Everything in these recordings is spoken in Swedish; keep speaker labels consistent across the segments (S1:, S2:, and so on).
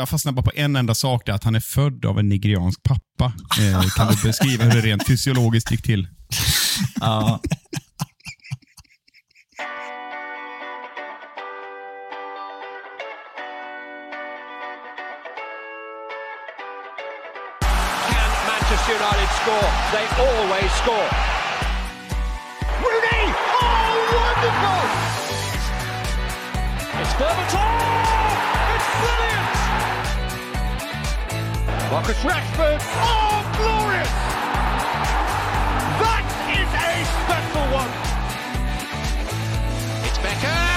S1: jag fastnar bara på en enda sak, där, att han är född av en nigeriansk pappa. Eh, kan du beskriva hur det rent fysiologiskt gick till?
S2: Ja.
S3: Manchester United score? They always score. Rooney! Oh, wonderful! It's Berbatov! Brilliant! Marcus Rashford! Oh, glorious! That is a special one! It's Beckham!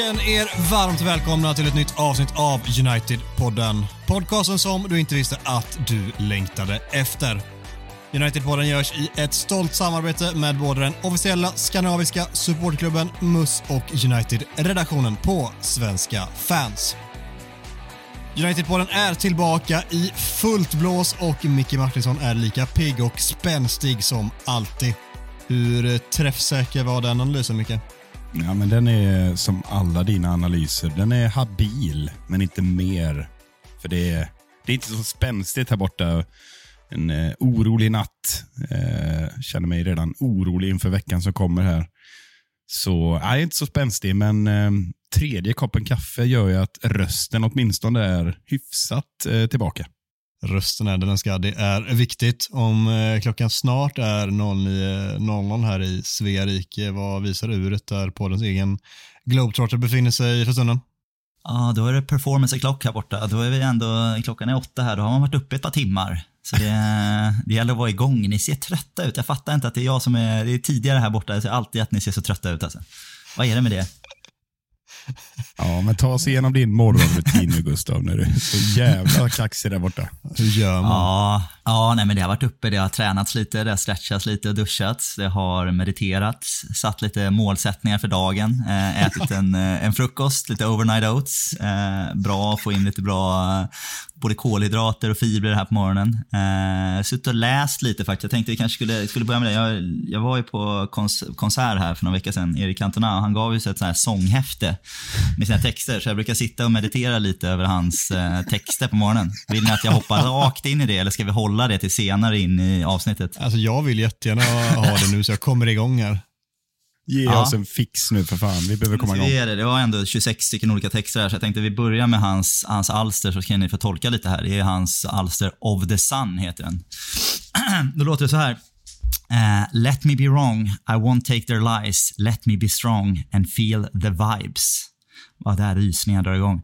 S4: Känn er varmt välkomna till ett nytt avsnitt av United-podden. Podcasten som du inte visste att du längtade efter. United-podden görs i ett stolt samarbete med både den officiella skandinaviska supportklubben MUS och United-redaktionen på Svenska fans. United-podden är tillbaka i fullt blås och Micke Martinsson är lika pigg och spänstig som alltid. Hur träffsäker var den analysen, Micke?
S1: Ja, men den är som alla dina analyser. Den är habil, men inte mer. För det är, det är inte så spänstigt här borta. En eh, orolig natt. Eh, känner mig redan orolig inför veckan som kommer här. Så jag är inte så spänstig, men eh, tredje koppen kaffe gör ju att rösten åtminstone är hyfsat eh, tillbaka.
S4: Rösten är där den ska. Det är viktigt. Om eh, klockan snart är 09.00 här i Svea rike, vad visar uret där poddens egen Globetrotter befinner sig för stunden?
S2: ja, då är det performance clock här borta. Då är vi ändå, klockan är åtta här, då har man varit uppe ett par timmar. Så det, det gäller att vara igång. Ni ser trötta ut. Jag fattar inte att det är jag som är, det är tidigare här borta. Jag ser alltid att ni ser så trötta ut alltså. Vad är det med det?
S1: Ja, men ta oss igenom din morgonrutin nu Gustav, när du är så jävla kaxig där borta.
S4: Hur gör man?
S2: Ja, ja nej, men det har varit uppe, det har tränats lite, det har stretchats lite och duschats, det har mediterats, satt lite målsättningar för dagen, eh, ätit en, eh, en frukost, lite overnight oats. Eh, bra att få in lite bra både kolhydrater och fibrer här på morgonen. Eh, suttit och läst lite faktiskt. Jag tänkte vi kanske skulle, skulle börja med det. Jag, jag var ju på kons konsert här för några veckor sedan, Erik Cantona, och han gav ju ett sånt här sånghäfte med sina texter, så jag brukar sitta och meditera lite över hans eh, texter på morgonen. Vill ni att jag hoppar rakt in i det eller ska vi hålla det till senare in i avsnittet?
S4: Alltså jag vill jättegärna ha det nu så jag kommer igång här.
S1: Ge
S2: Ja.
S1: oss en fix nu för fan. Vi behöver komma igång.
S2: ge det? det var ändå 26 stycken olika texter här, så jag tänkte vi börjar med hans, hans alster så ska ni få tolka lite här. Det är hans alster Of the Sun, heter den. Då låter det så här. Eh, let me be wrong, I won't take their lies. Let me be strong and feel the vibes. Ja, där rysningar drar igång.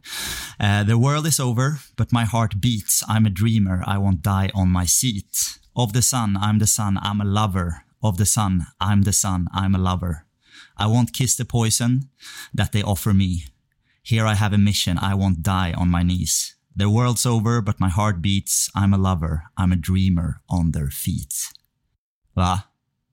S2: Eh, the world is over, but my heart beats. I'm a dreamer, I won't die on my seat. Of the sun, I'm the sun, I'm a lover. Of the sun, I'm the sun, I'm a lover. I won't kiss the poison that they offer me. Here I have a mission, I won't die on my knees. The world's over, but my heart beats. I'm a lover, I'm a dreamer on their feet. Va?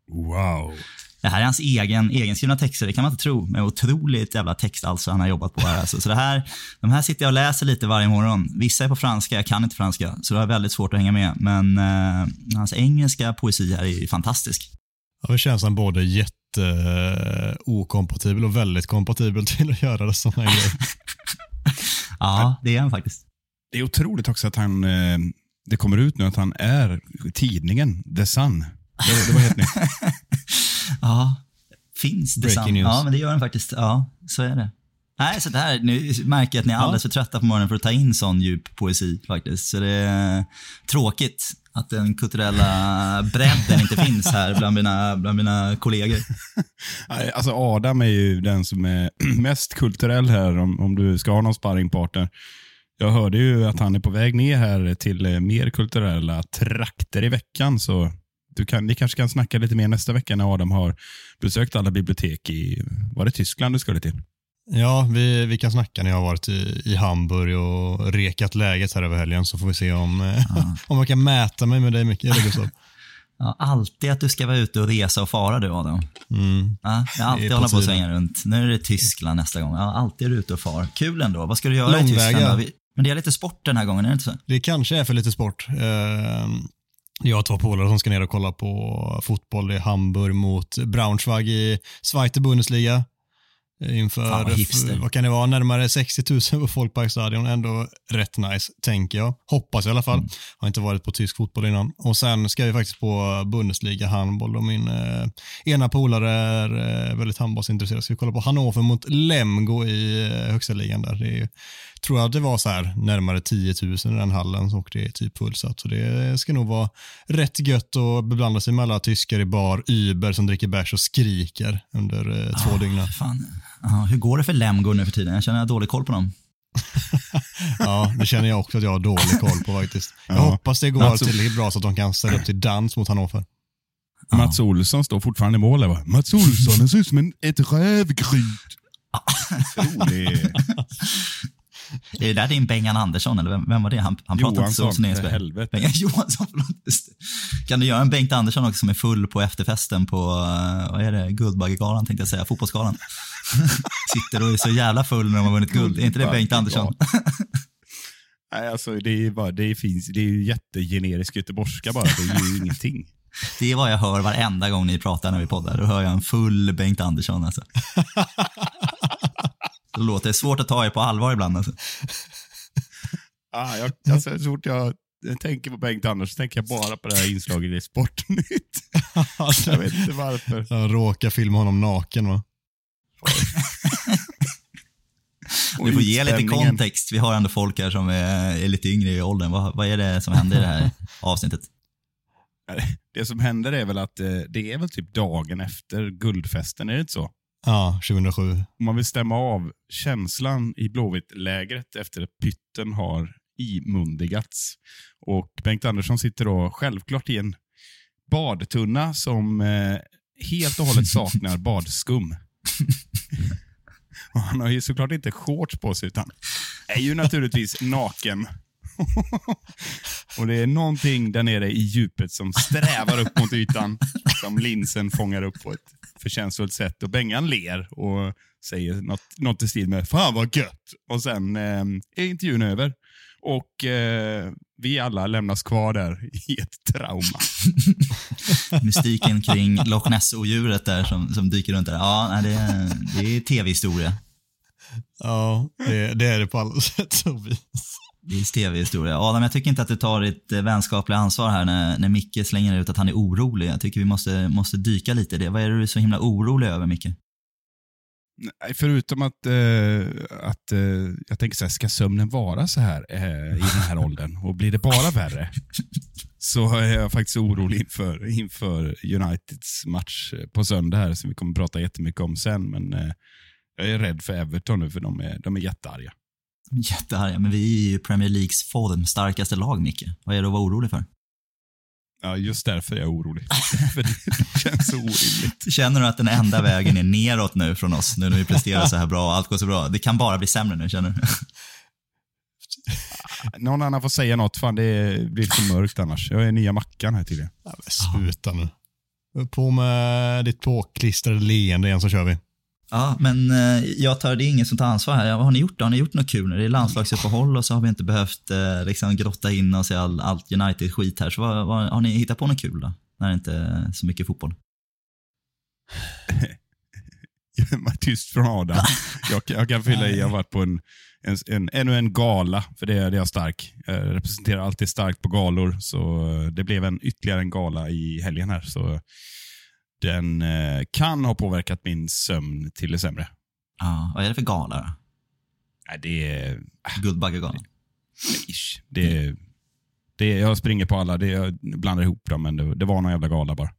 S1: Wow.
S2: Det här är hans egen, egenskrivna texter, det kan man inte tro. Men otroligt jävla text alltså han har jobbat på här. Alltså. Så det här, de här sitter jag och läser lite varje morgon. Vissa är på franska, jag kan inte franska, så det är väldigt svårt att hänga med. Men eh, hans engelska poesi här är ju fantastisk.
S4: Ja, det känns han både jätte eh, okompatibel och väldigt kompatibel till att göra det sådana grejer.
S2: Ja, det är han faktiskt.
S1: Det är otroligt också att han, eh, det kommer ut nu att han är tidningen The Sun. Det, det var helt nytt.
S2: Ja, finns det
S4: Breaking news.
S2: Ja, men det gör den faktiskt. Ja, så är det. Nej, så det här, nu märker jag att ni är alldeles för trötta på morgonen för att ta in sån djup poesi faktiskt. Så det är tråkigt att den kulturella bredden inte finns här bland mina, bland mina kollegor.
S1: Alltså Adam är ju den som är mest kulturell här om, om du ska ha någon sparringpartner. Jag hörde ju att han är på väg ner här till eh, mer kulturella trakter i veckan. Så du kan, ni kanske kan snacka lite mer nästa vecka när Adam har besökt alla bibliotek i, var det Tyskland du skulle till?
S4: Ja, vi, vi kan snacka när jag har varit i, i Hamburg och rekat läget här över helgen så får vi se om, eh, om jag kan mäta mig med dig mycket, eller Gustav?
S2: Ja, alltid att du ska vara ute och resa och fara du Adam.
S4: Mm.
S2: Ja, jag alltid hålla på att svänga runt. Nu är det Tyskland nästa gång. Ja, alltid är du ute och far. Kul ändå. Vad ska du göra i
S4: Långväga.
S2: Tyskland? då? Men det är lite sport den här gången, är det inte så?
S4: Det kanske är för lite sport. Jag har två polare som ska ner och kolla på fotboll i Hamburg mot Braunschweig i Zweite Bundesliga. Eh, Inför,
S2: Fan, vad
S4: kan det vara, närmare 60 000 på Folkparkstadion. Ändå rätt nice, tänker jag. Hoppas i alla fall. Har inte varit på tysk fotboll innan. Och sen ska vi faktiskt på Bundesliga handboll och min eh, ena polare är eh, väldigt handbollsintresserad. Så vi kollar på Hannover mot Lemgo i eh, högsta ligan där. Det är, tror jag att det var så här närmare 10 000 i den hallen och det är typ fullsatt. Så det ska nog vara rätt gött att beblanda sig med alla tyskar i bar, Uber som dricker bärs och skriker under eh, två dygn.
S2: Fan. Ja, hur går det för Lemgo nu för tiden? Jag känner att jag har dålig koll på dem.
S4: Ja, det känner jag också att jag har dålig koll på faktiskt. Jag
S1: Ja.
S4: hoppas det går
S1: Alltså-
S4: tillräckligt bra så att de kan ställa upp till dans mot Hannover.
S1: Mats Olsson står fortfarande i mål va? Mats Olsson, han ser ut som en, ett rävgryt. Rolig.
S2: Är det där din Bengan Andersson, eller vem, vem var det? Han, han pratade inte så
S1: Johansson, för helvete.
S2: Bengan Johansson, förlåt. Kan du göra en Bengt Andersson också som är full på efterfesten på, eh, vad är det, Guldbaggegalan tänkte jag säga, fotbollsgalan. Sitter och är så jävla full när de har vunnit guld. Är inte det Bengt Andersson?
S1: Nej, alltså det är, bara, det finns, det är ju jättegenerisk göteborgska bara. Det är ju ingenting.
S2: Det är vad jag hör varenda gång ni pratar när vi poddar. Då hör jag en full Bengt Andersson alltså. Det låter svårt att ta er på allvar ibland alltså.
S1: Ah, jag, alltså, så fort jag tänker på Bengt Anders så tänker jag bara på det här inslaget i Sportnytt. jag vet inte varför.
S4: Jag råkar filma honom naken va?
S2: Du får ge lite kontext. Vi har ändå folk här som är, är lite yngre i åldern. Vad, vad är det som händer i det här avsnittet?
S1: Det som händer är väl att eh, det är väl typ dagen efter guldfesten, är det inte så?
S4: Ja, 2007.
S1: Om man vill stämma av känslan i Blåvitt-lägret efter att pytten har imundigats. Och Bengt Andersson sitter då självklart i en badtunna som eh, helt och hållet saknar badskum. och han har ju såklart inte shorts på sig, utan är ju naturligtvis naken. och det är någonting där nere i djupet som strävar upp mot ytan, som linsen fångar upp på ett förtjänstfullt sätt. Och Bengan ler och säger något, något i stil med “Fan vad gött!” Och sen eh, är intervjun över. Och eh, vi alla lämnas kvar där i ett trauma.
S2: Mystiken kring Loch Ness-odjuret där som, som dyker runt där. Ja, det, är- det är tv-historia.
S4: Ja, det, det är det på alla sätt och vis.
S2: Det är tv-historia. Adam, jag tycker inte att du tar ditt eh, vänskapliga ansvar här när, när Micke slänger ut att han är orolig. Jag tycker vi måste, måste dyka lite i det. Vad är det du är så himla orolig över, Micke?
S1: Nej, Förutom att, eh, att eh, jag tänker så här, ska sömnen vara så här eh, i den här åldern och blir det bara värre? Så är jag faktiskt orolig inför, inför Uniteds match på söndag här som vi kommer prata jättemycket om sen. Men eh, jag är rädd för Everton nu för de är, de är jättearga.
S2: Jättearga, men vi är ju Premier Leagues formstarkaste lag, Micke. Vad är det att vara orolig för?
S1: Ja, just därför är jag orolig. för det känns så orimligt.
S2: Känner du att den enda vägen är neråt nu från oss, nu när vi presterar så här bra och allt går så bra? Det kan bara bli sämre nu, känner du?
S1: Någon annan får säga något, fan det blir för mörkt annars. Jag är nya Mackan här tydligen.
S4: Ja, sluta nu. På med ditt påklistrade leende igen så kör vi.
S2: Ja, men eh, jag tar, det är ingen som tar ansvar här. Ja, vad har ni gjort då? Har ni gjort något kul? Det är landslagsuppehåll och så har vi inte behövt eh, liksom grotta in oss i all, allt United-skit här. Så vad, vad, har ni hittat på något kul då? När det inte är så mycket fotboll.
S1: Tyst från Adam. Jag, jag kan fylla i, jag har varit på en, en, en, ännu en gala, för det, det är jag stark. Jag representerar alltid starkt på galor, så det blev en ytterligare en gala i helgen här. Så den eh, kan ha påverkat min sömn till det sämre.
S2: Ja, vad är det för gala då?
S1: Nej, det är...
S2: Guldbaggegalan?
S1: Ish, det, är- det är, jag springer på alla, det, jag blandar ihop dem, men det, det var någon jävla gala bara.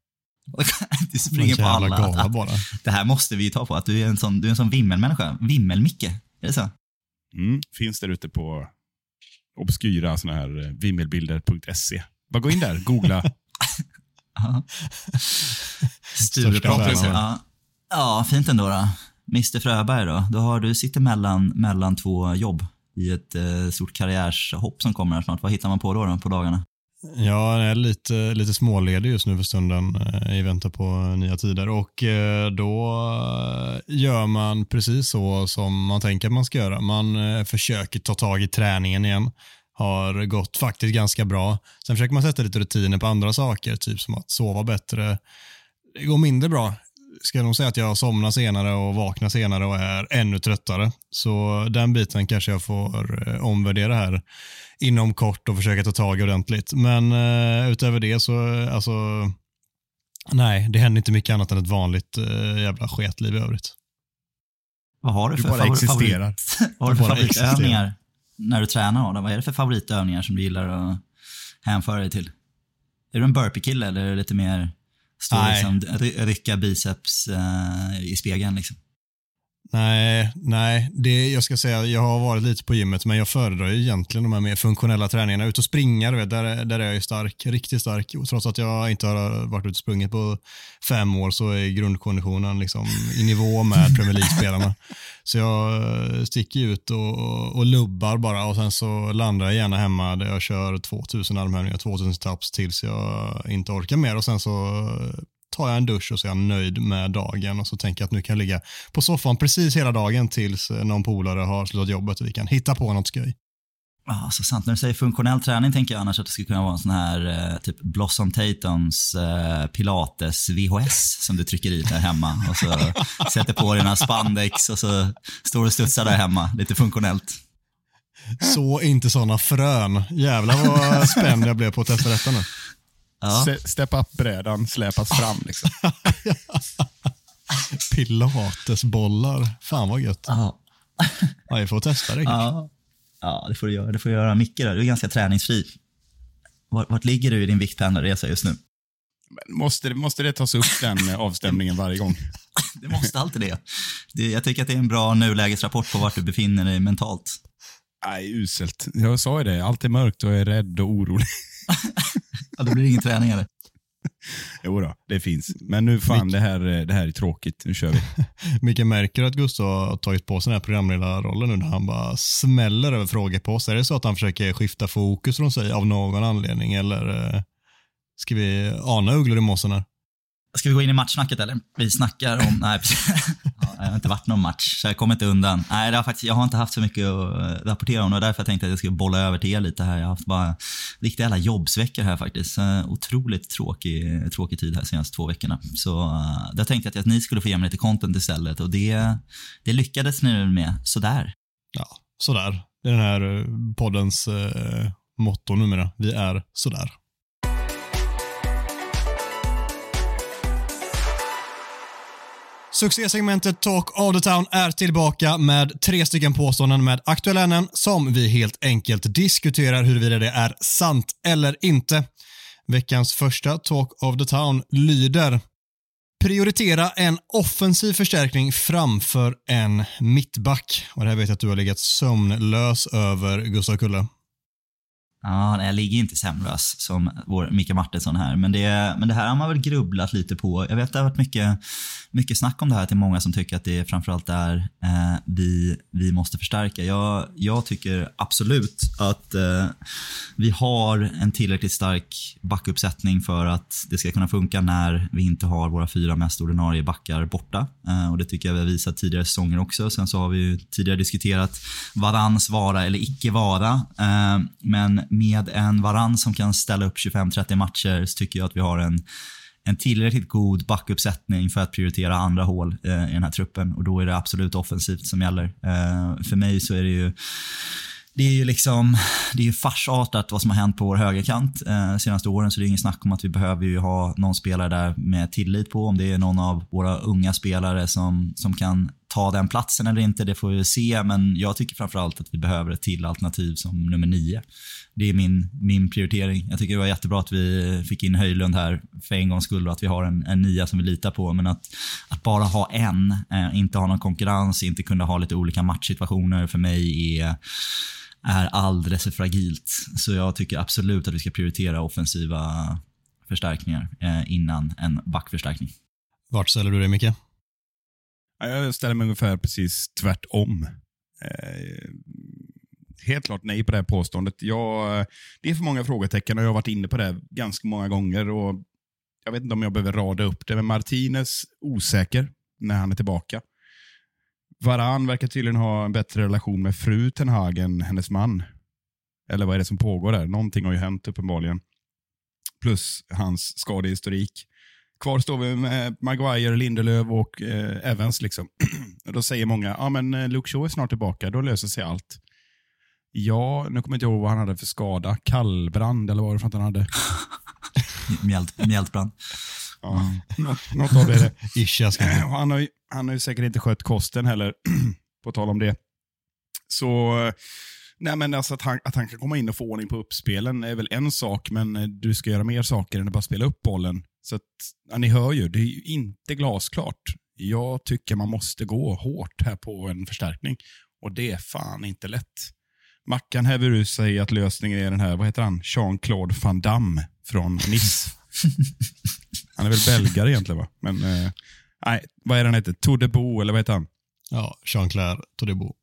S2: du springer på alla.
S4: gala bara.
S2: Det här måste vi ju ta på, att du är en sån, du är en sån vimmelmänniska. Vimmel-Micke, är det så?
S1: Mm, finns där ute på obskyra såna här eh, vimmelbilder.se. Bara gå in där, googla.
S2: Stureplan.
S4: stjärnan.
S2: Ja. ja, fint ändå då. Mr Fröberg då? Du, har, du sitter mellan, mellan två jobb i ett eh, stort karriärshopp som kommer här snart. Vad hittar man på då, då på dagarna?
S4: Ja, jag är lite, lite småledig just nu för stunden eh, i väntan på nya tider och eh, då gör man precis så som man tänker att man ska göra. Man eh, försöker ta tag i träningen igen. Har gått faktiskt ganska bra. Sen försöker man sätta lite rutiner på andra saker, typ som att sova bättre. Det går mindre bra ska nog säga att jag somnar senare och vaknar senare och är ännu tröttare. Så den biten kanske jag får eh, omvärdera här inom kort och försöka ta tag i ordentligt. Men uh, utöver det så, alltså, nej, det händer inte mycket annat än ett vanligt uh, jävla sketliv i övrigt.
S2: Vad har du,
S1: Du
S2: för
S1: bara
S2: favorit,
S1: existerar.
S2: favorit, vad har du för
S4: bara
S2: favoritövningar när du tränar Adam? Vad är det för favoritövningar som du gillar att hänföra dig till? Är du en burpee-kille eller är det lite mer stå liksom, ry- rycka biceps eh, i spegeln liksom?
S4: Nej, nej det, jag ska säga jag har varit lite på gymmet men jag föredrar ju egentligen de här mer funktionella träningarna. Ut och springa, vet, där, där är jag ju stark, riktigt stark. Och trots att jag inte har varit ute och sprungit på fem år så är grundkonditionen liksom i nivå med Premier League-spelarna. Så jag eh, sticker ut och, och lubbar bara och sen så landar jag gärna hemma där jag kör 2000 armhävningar, 2000 taps tills jag inte orkar mer och sen så tar jag en dusch och så är jag nöjd med dagen och så tänker jag att nu kan jag ligga på soffan precis hela dagen tills eh, någon polare har slutat jobbet och vi kan hitta på något skoj.
S2: Ja, så sant. När du säger funktionell träning tänker jag annars att det skulle kunna vara en sån här eh, typ Blossom Tatums eh, pilates VHS som du trycker i där hemma och så sätter på dina spandex och så står du och studsar där hemma. Lite funktionellt.
S4: Så inte sådana frön. Jävlar vad spänd jag blev på att testa detta nu.
S2: Ja.
S1: Step up-brädan släpas fram. Liksom.
S4: Pilatesbollar. Fan vad gött.
S2: Ja.
S4: Ja, vi får testa det.
S2: Ja. ja, det får du göra. Det får du göra. Micke då, du är ganska träningsfri. Vart, vart ligger du i din viktpendlarresa just nu?
S1: Men Måste, måste det tas upp den avstämningen varje gång?
S2: Det måste alltid det. det. Jag tycker att det är en bra nulägesrapport på vart du befinner dig mentalt.
S1: Nej, uselt. Jag sa ju det, allt är mörkt och jag är rädd och orolig.
S2: Ja, då blir det ingen träning eller?
S1: Jo då, det finns. Men nu fan, det här, det här är tråkigt. Nu kör vi.
S4: Micke märker att Gustav har tagit på sig den här programledarrollen nu när han bara smäller över frågor på oss. Är det så att han försöker skifta fokus från sig av någon anledning eller eh, ska vi ana ugglor i mossen här?
S2: Ska vi gå in i matchsnacket eller? Vi snackar om... Nej, precis jag har inte varit någon match, så jag kommer inte undan. Nej, det har faktiskt, jag har inte haft så mycket att eh, rapportera om. Det var därför jag tänkte att jag skulle bolla över till er lite här. Jag har haft bara riktiga jävla jobbsveckor här faktiskt. Eh, otroligt tråkig, tråkig tid här senaste två veckorna. Så eh, jag tänkte jag att ni skulle få ge mig lite content istället och det, det lyckades ni med sådär.
S4: Ja, sådär. Det är den här poddens eh, motto numera. Vi är sådär. Succésegmentet Talk of the Town är tillbaka med tre stycken påståenden med aktuella ämnen som vi helt enkelt diskuterar huruvida det är sant eller inte. Veckans första Talk of the Town lyder Prioritera en offensiv förstärkning framför en mittback. Och det här vet jag att du har legat sömnlös över, Gustav Kulle.
S2: Ja, nej, jag ligger inte sömnlös som vår Micke Martinsson här, men det, men det här har man väl grubblat lite på. Jag vet att det har varit mycket, mycket snack om det här till många som tycker att det framförallt är eh, vi, vi måste förstärka. Jag, jag tycker absolut att eh, vi har en tillräckligt stark backuppsättning för att det ska kunna funka när vi inte har våra fyra mest ordinarie backar borta. Eh, och Det tycker jag vi har visat tidigare säsonger också. Sen så har vi ju tidigare diskuterat Varans vara eller icke vara. Eh, men med en Varann som kan ställa upp 25-30 matcher så tycker jag att vi har en, en tillräckligt god backuppsättning för att prioritera andra hål eh, i den här truppen och då är det absolut offensivt som gäller. Eh, för mig så är det ju det är ju liksom, det är ju farsartat vad som har hänt på vår högerkant eh, senaste åren, så det är ingen snack om att vi behöver ju ha någon spelare där med tillit på. Om det är någon av våra unga spelare som, som kan ta den platsen eller inte, det får vi se. Men jag tycker framförallt att vi behöver ett till alternativ som nummer nio. Det är min, min prioritering. Jag tycker det var jättebra att vi fick in Höjlund här för en gångs skull och att vi har en, en nia som vi litar på. Men att, att bara ha en, eh, inte ha någon konkurrens, inte kunna ha lite olika matchsituationer för mig är är alldeles för fragilt. Så jag tycker absolut att vi ska prioritera offensiva förstärkningar eh, innan en backförstärkning.
S4: Vart ställer du dig, Micke?
S1: Jag ställer mig ungefär precis tvärtom. Eh, helt klart nej på det här påståendet. Jag, det är för många frågetecken och jag har varit inne på det ganska många gånger. Och jag vet inte om jag behöver rada upp det, men Martinez osäker när han är tillbaka. Varan verkar tydligen ha en bättre relation med fru Tenhagen, hennes man. Eller vad är det som pågår där? Någonting har ju hänt uppenbarligen. Plus hans skadehistorik. Kvar står vi med Maguire, Lindelöf och eh, Evans. Liksom. då säger många, ja men eh, Luke Shaw är snart tillbaka, då löser sig allt. Ja, nu kommer jag inte ihåg vad han hade för skada. Kallbrand eller vad var det att han hade?
S2: Mjält, mjältbrand.
S1: Ja, något, något av det är det. Och han, har ju, han har ju säkert inte skött kosten heller, på tal om det. Så nej men alltså att, han, att han kan komma in och få ordning på uppspelen är väl en sak, men eh, du ska göra mer saker än att bara spela upp bollen. Så att, ja, ni hör ju, det är ju inte glasklart. Jag tycker man måste gå hårt här på en förstärkning. Och det är fan inte lätt. Mackan häver ur sig att lösningen är den här, vad heter han? Jean-Claude Van Damme från Nice. han är väl belgare egentligen va? Men, eh, nej, vad är det han heter? Tour de Bo, eller vad heter han?
S4: Ja, Jean-Claire Todibo.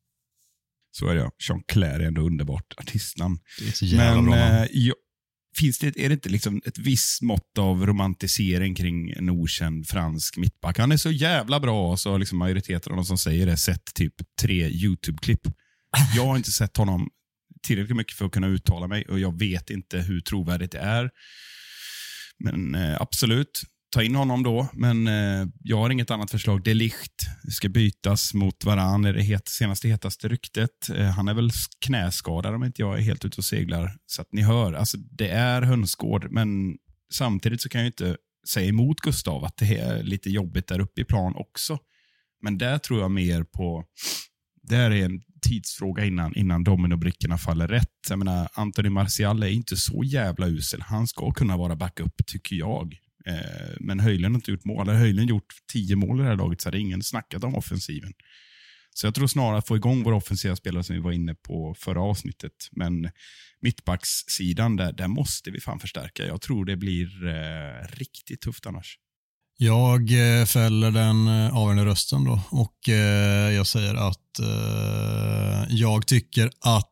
S1: Så är det ja. Jean-Claire är ändå underbart artistnamn.
S4: Det är så jävla
S1: Men
S4: bra namn.
S1: eh, ja, finns det, är det inte liksom ett visst mått av romantisering kring en okänd fransk mittback? Han är så jävla bra, och så har liksom majoriteten av de som säger det sett typ tre YouTube-klipp. Jag har inte sett honom tillräckligt mycket för att kunna uttala mig och jag vet inte hur trovärdigt det är. Men eh, absolut, ta in honom då. Men eh, jag har inget annat förslag. Det Ligt ska bytas mot varann. Är det het, senaste hetaste ryktet. Eh, han är väl knäskadad om inte jag är helt ute och seglar. Så att ni hör, alltså, det är hönsgård, men samtidigt så kan jag ju inte säga emot Gustav att det är lite jobbigt där uppe i plan också. Men där tror jag mer på där är en tidsfråga innan, innan dominobrickorna faller rätt. Jag menar, Anthony Martial är inte så jävla usel. Han ska kunna vara backup, tycker jag. Eh, men Höjlund har inte gjort mål. Hade Höjlund gjort tio mål i det här laget så hade ingen snackat om offensiven. Så jag tror snarare att få igång våra offensiva spelare som vi var inne på förra avsnittet. Men mittbackssidan, där, där måste vi fan förstärka. Jag tror det blir eh, riktigt tufft annars.
S4: Jag eh, fäller den eh, avgörande rösten då och eh, jag säger att jag tycker att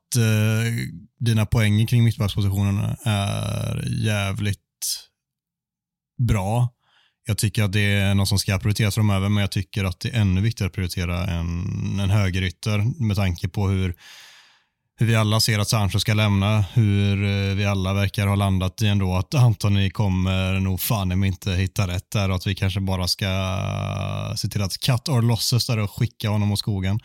S4: dina poänger kring mittbackspositionen är jävligt bra. Jag tycker att det är något som ska prioriteras framöver, men jag tycker att det är ännu viktigare att prioritera en, en högerytter med tanke på hur hur vi alla ser att Sancho ska lämna, hur eh, vi alla verkar ha landat i ändå att Antoni kommer nog fan om inte hitta rätt där och att vi kanske bara ska se till att cut or losses där och skicka honom åt skogen.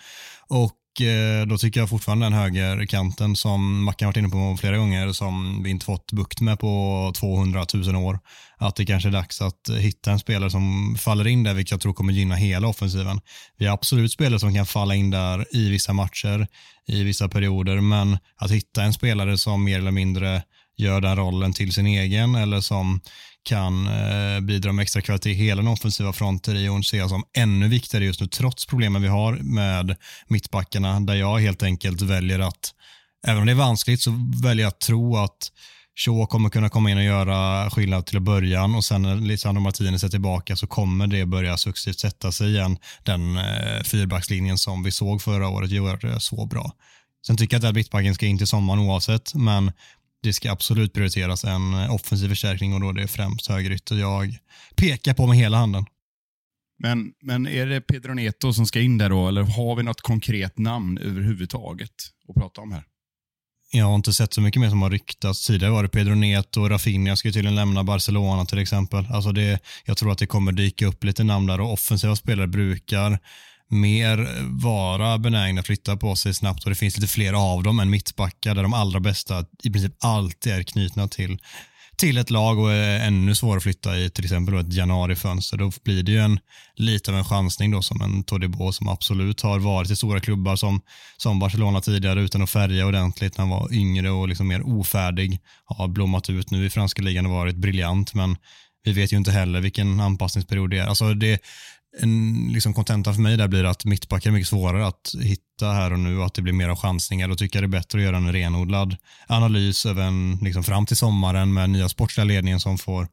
S4: Och Eh, då tycker jag fortfarande den högerkanten som Mackan varit inne på flera gånger som vi inte fått bukt med på 200 000 år. Att det kanske är dags att hitta en spelare som faller in där, vilket jag tror kommer gynna hela offensiven. Vi har absolut spelare som kan falla in där i vissa matcher, i vissa perioder, men att hitta en spelare som mer eller mindre gör den rollen till sin egen eller som kan eh, bidra med extra kvalitet i hela den offensiva frontrion ser jag som ännu viktigare just nu trots problemen vi har med mittbackarna där jag helt enkelt väljer att, även om det är vanskligt så väljer jag att tro att Shaw kommer kunna komma in och göra skillnad till början och sen när Lisandro Martinez är tillbaka så kommer det börja successivt sätta sig igen. Den eh, fyrbackslinjen som vi såg förra året gör det så bra. Sen tycker jag att den mittbacken ska in till sommaren oavsett, men det ska absolut prioriteras en offensiv förstärkning och då är det främst högerytter jag pekar på med hela handen.
S1: Men, men är det Pedro Neto som ska in där då, eller har vi något konkret namn överhuvudtaget att prata om här?
S4: Jag har inte sett så mycket mer som har ryktats. Tidigare var det Pedro Neto och Rafinha ska tydligen lämna Barcelona till exempel. Alltså det, jag tror att det kommer dyka upp lite namn där och offensiva spelare brukar mer vara benägna att flytta på sig snabbt och det finns lite fler av dem än mittbackar där de allra bästa i princip alltid är knutna till till ett lag och är ännu svårare att flytta i till exempel ett januarifönster. Då blir det ju en, lite av en chansning då som en Todibo som absolut har varit i stora klubbar som, som Barcelona tidigare utan att färga ordentligt när han var yngre och liksom mer ofärdig. Har blommat ut nu i franska ligan och varit briljant men vi vet ju inte heller vilken anpassningsperiod det är. Alltså det, en liksom kontenta för mig där blir att mittbackar är mycket svårare att hitta här och nu och att det blir mer av chansningar. Då tycker jag det är bättre att göra en renodlad analys även liksom fram till sommaren med nya sportsliga ledningen som får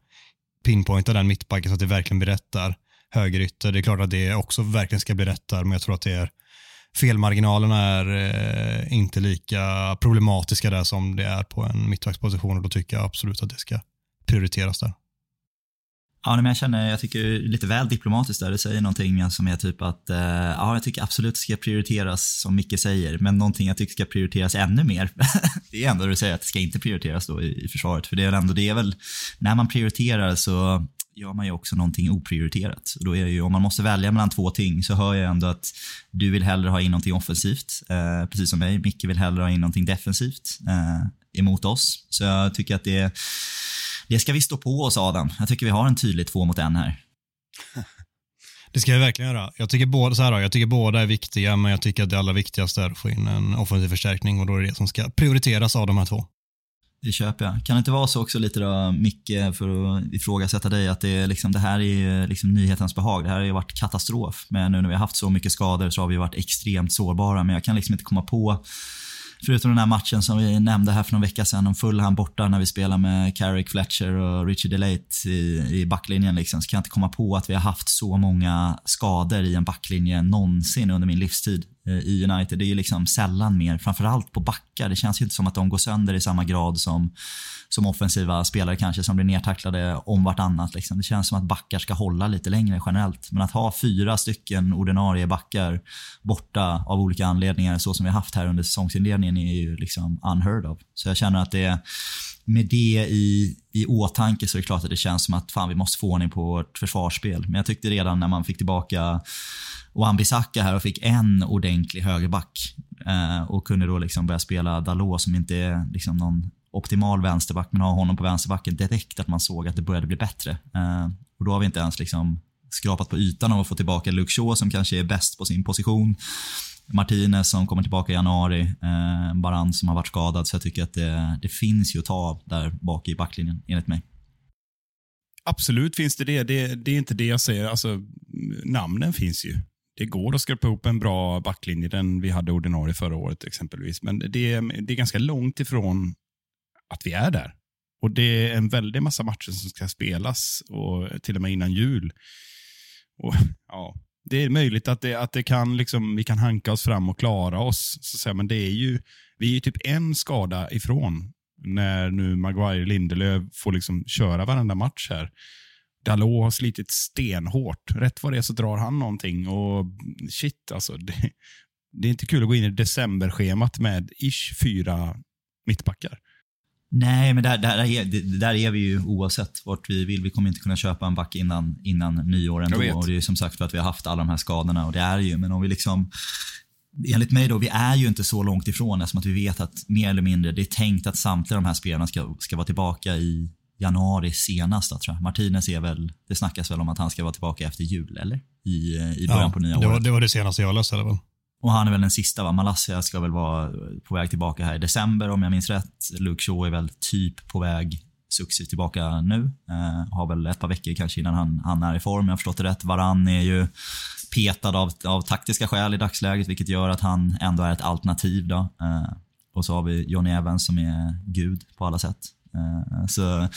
S4: pinpointa den mittbacken så att det verkligen blir rätt där. Högerytter, det är klart att det också verkligen ska bli rätt där, men jag tror att det är felmarginalerna är eh, inte lika problematiska där som det är på en mittbacksposition och då tycker jag absolut att det ska prioriteras där.
S2: Ja, men jag känner, jag tycker det är lite väl diplomatiskt där. Det säger någonting alltså, som är typ att, eh, ja, jag tycker absolut det ska prioriteras som Micke säger, men någonting jag tycker ska prioriteras ännu mer. det är ändå det du säger att det ska inte prioriteras då i, i försvaret, för det är ändå, det är väl, när man prioriterar så gör man ju också någonting oprioriterat. Och då är ju, om man måste välja mellan två ting så hör jag ändå att du vill hellre ha in någonting offensivt, eh, precis som mig. Micke vill hellre ha in någonting defensivt eh, emot oss. Så jag tycker att det, är, det ska vi stå på oss Adam. Jag tycker vi har en tydlig två mot en här.
S4: Det ska jag verkligen göra. Jag tycker, båda, så här, jag tycker båda är viktiga, men jag tycker att det allra viktigaste är att få in en offensiv förstärkning och då är det det som ska prioriteras av de här två.
S2: Det köper jag. Kan det inte vara så också lite då, Micke, för att ifrågasätta dig, att det, är liksom, det här är liksom nyhetens behag. Det här har ju varit katastrof. Men nu när vi har haft så mycket skador så har vi varit extremt sårbara. Men jag kan liksom inte komma på Förutom den här matchen som vi nämnde här för någon vecka sedan om Fulham borta när vi spelar med Carrick Fletcher och Richard Delate i, i backlinjen. Liksom, så kan jag inte komma på att vi har haft så många skador i en backlinje någonsin under min livstid Eh, i United. Det är ju liksom sällan mer, framförallt på backar. Det känns ju inte som att de går sönder i samma grad som som offensiva spelare kanske som blir nertacklade om vartannat. Liksom. Det känns som att backar ska hålla lite längre generellt. Men att ha fyra stycken ordinarie backar borta av olika anledningar så som vi haft här under säsongsinledningen är ju liksom unheard of. Så jag känner att det med det i, i åtanke så är det klart att det känns som att fan, vi måste få ordning på vårt försvarsspel. Men jag tyckte redan när man fick tillbaka Wan-Bissaka här och fick en ordentlig högerback eh, och kunde då liksom börja spela Dalot som inte är liksom någon optimal vänsterback, men ha honom på vänsterbacken direkt att man såg att det började bli bättre. Eh, och då har vi inte ens liksom skrapat på ytan av att få tillbaka Luke Shaw som kanske är bäst på sin position. Martinez som kommer tillbaka i januari. Eh, Baran som har varit skadad. Så jag tycker att det, det finns ju att ta av där bak i backlinjen, enligt mig.
S1: Absolut finns det det. det. Det är inte det jag säger. Alltså, namnen finns ju. Det går att skrapa ihop en bra backlinje, den vi hade ordinarie förra året exempelvis. Men det är, det är ganska långt ifrån att vi är där. Och Det är en väldig massa matcher som ska spelas, och till och med innan jul. Och, ja, det är möjligt att, det, att det kan, liksom, vi kan hanka oss fram och klara oss. Så säga, men det är ju, vi är typ en skada ifrån när nu Maguire Lindelöf får liksom köra varenda match här. Dalot har slitit stenhårt. Rätt vad det är så drar han någonting. Och shit, alltså. Det, det är inte kul att gå in i decemberschemat med ish fyra mittbackar.
S2: Nej, men där, där, är, där är vi ju oavsett vart vi vill. Vi kommer inte kunna köpa en back innan, innan nyår ändå. Och det är som sagt för att vi har haft alla de här skadorna. Och det är ju, men om vi liksom enligt mig då, vi är ju inte så långt ifrån eftersom att vi vet att mer eller mindre, det är tänkt att samtliga de här spelarna ska, ska vara tillbaka i januari senast. Då, tror jag. Martinez är väl, det snackas väl om att han ska vara tillbaka efter jul, eller? I, i början
S4: ja,
S2: på nya
S4: det
S2: året.
S4: Var, det var det senaste jag läste. Väl?
S2: Och han är väl den sista va? Malassia ska väl vara på väg tillbaka här i december om jag minns rätt. Luke Shaw är väl typ på väg successivt tillbaka nu. Eh, har väl ett par veckor kanske innan han, han är i form, jag har förstått det rätt. Varann är ju petad av, av taktiska skäl i dagsläget, vilket gör att han ändå är ett alternativ. Då. Eh, och så har vi Johnny Evans som är gud på alla sätt. Eh, så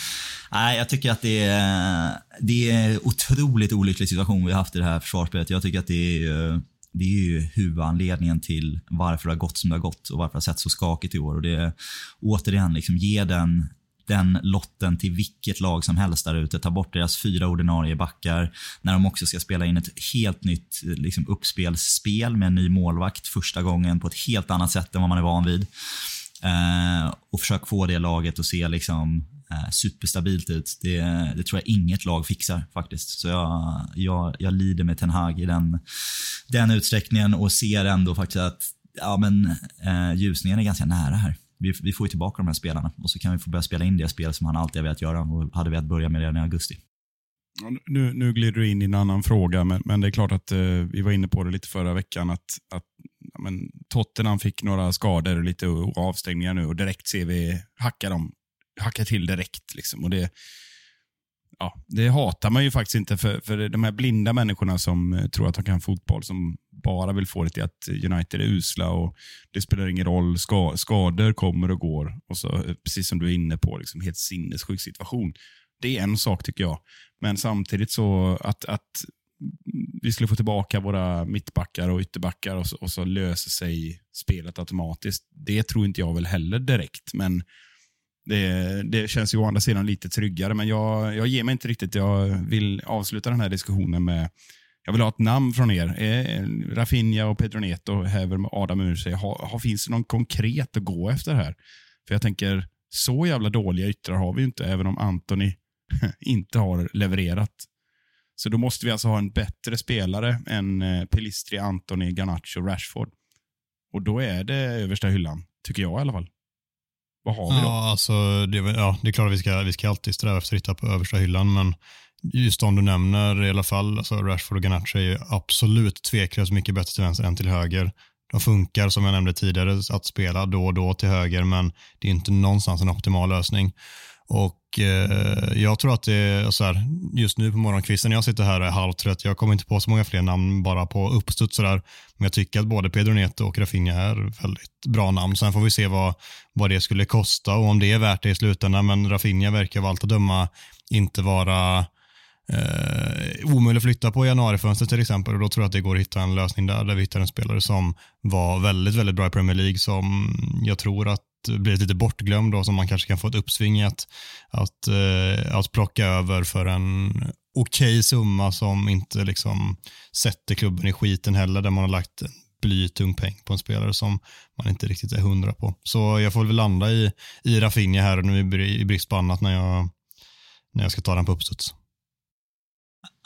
S2: nej, jag tycker att det är, det är otroligt olycklig situation vi har haft i det här försvarsspelet. Jag tycker att det är det är ju huvudanledningen till varför det har gått som det har gått och varför det har sett så skakigt i år. Och det är återigen, liksom, ge den, den lotten till vilket lag som helst där ute. Ta bort deras fyra ordinarie backar när de också ska spela in ett helt nytt liksom, uppspelsspel med en ny målvakt första gången på ett helt annat sätt än vad man är van vid. Eh, och försök få det laget att se liksom, eh, superstabilt ut. Det, det, tror jag inget lag fixar faktiskt. Så jag, jag, jag lider med Ten Hag i den, den utsträckningen och ser ändå faktiskt att ja, men, eh, ljusningen är ganska nära här. Vi, vi får ju tillbaka de här spelarna och så kan vi få börja spela in det spel som han alltid har velat göra och hade velat börja med redan i augusti.
S1: Nu, nu glider du in i en annan fråga, men, men det är klart att eh, vi var inne på det lite förra veckan. att, att men, Tottenham fick några skador och lite avstängningar nu och direkt ser vi hacka dem hacka till direkt. Liksom. Och det, ja, det hatar man ju faktiskt inte för, för de här blinda människorna som eh, tror att de kan fotboll, som bara vill få det till att United är usla och det spelar ingen roll. Ska, skador kommer och går. Och så, eh, precis som du är inne på, liksom, helt sinnessjuk situation. Det är en sak tycker jag. Men samtidigt så att, att vi skulle få tillbaka våra mittbackar och ytterbackar och så, och så löser sig spelet automatiskt. Det tror inte jag väl heller direkt, men det, det känns ju å andra sidan lite tryggare. Men jag, jag ger mig inte riktigt. Jag vill avsluta den här diskussionen med jag vill ha ett namn från er. Eh, Rafinha och Pedro Neto häver med Adam ur sig. Ha, ha, finns det någon konkret att gå efter här? För jag tänker, så jävla dåliga yttrar har vi inte, även om Anthony inte har levererat. Så då måste vi alltså ha en bättre spelare än eh, Pelistri, Antoni, Garnacho och Rashford. Och då är det översta hyllan, tycker jag i alla fall. Vad har vi då?
S4: Ja, alltså, det, ja, det är klart att vi ska, vi ska alltid sträva efter att hitta på översta hyllan, men just de du nämner i alla fall, alltså Rashford och Garnacho är ju absolut tveklöst mycket bättre till vänster än till höger. De funkar, som jag nämnde tidigare, att spela då och då till höger, men det är inte någonstans en optimal lösning. Och eh, jag tror att det är så här, just nu på morgonkvisten när jag sitter här och är halvtrött, jag kommer inte på så många fler namn bara på uppstuds sådär. Men jag tycker att både Pedro Neto och Rafinha är väldigt bra namn. Sen får vi se vad, vad det skulle kosta och om det är värt det i slutändan. Men Rafinha verkar av allt att döma inte vara eh, omöjlig att flytta på januarifönstret till exempel och då tror jag att det går att hitta en lösning där, där vi hittar en spelare som var väldigt, väldigt bra i Premier League som jag tror att blivit lite bortglömd och som man kanske kan få ett uppsving i att, att, eh, att plocka över för en okej okay summa som inte liksom sätter klubben i skiten heller, där man har lagt en blytung peng på en spelare som man inte riktigt är hundra på. Så jag får väl landa i, i Rafinha här nu i brist på annat när jag, när jag ska ta den på uppstuds.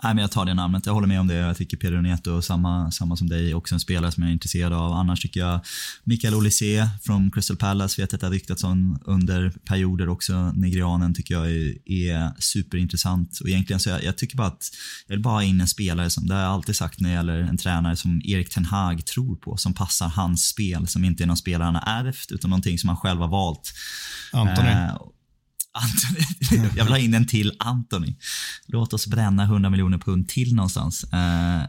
S2: Nej, men jag tar det namnet. Jag håller med om det. Jag tycker Pedro Neto, samma, samma som dig, också en spelare som jag är intresserad av. Annars tycker jag Mikael Olise från Crystal Palace, vet att det har ryktats om under perioder också. Nigerianen tycker jag är, är superintressant. Och egentligen så jag, jag tycker bara att jag vill bara ha in en spelare som, det har jag alltid sagt när det gäller en tränare som Erik Ten Hag tror på, som passar hans spel, som inte är någon spelare han har ärvt, utan någonting som han själv har valt.
S4: Anthony. Eh,
S2: Anthony. Jag vill ha in en till Anthony. Låt oss bränna 100 miljoner pund till någonstans. Uh,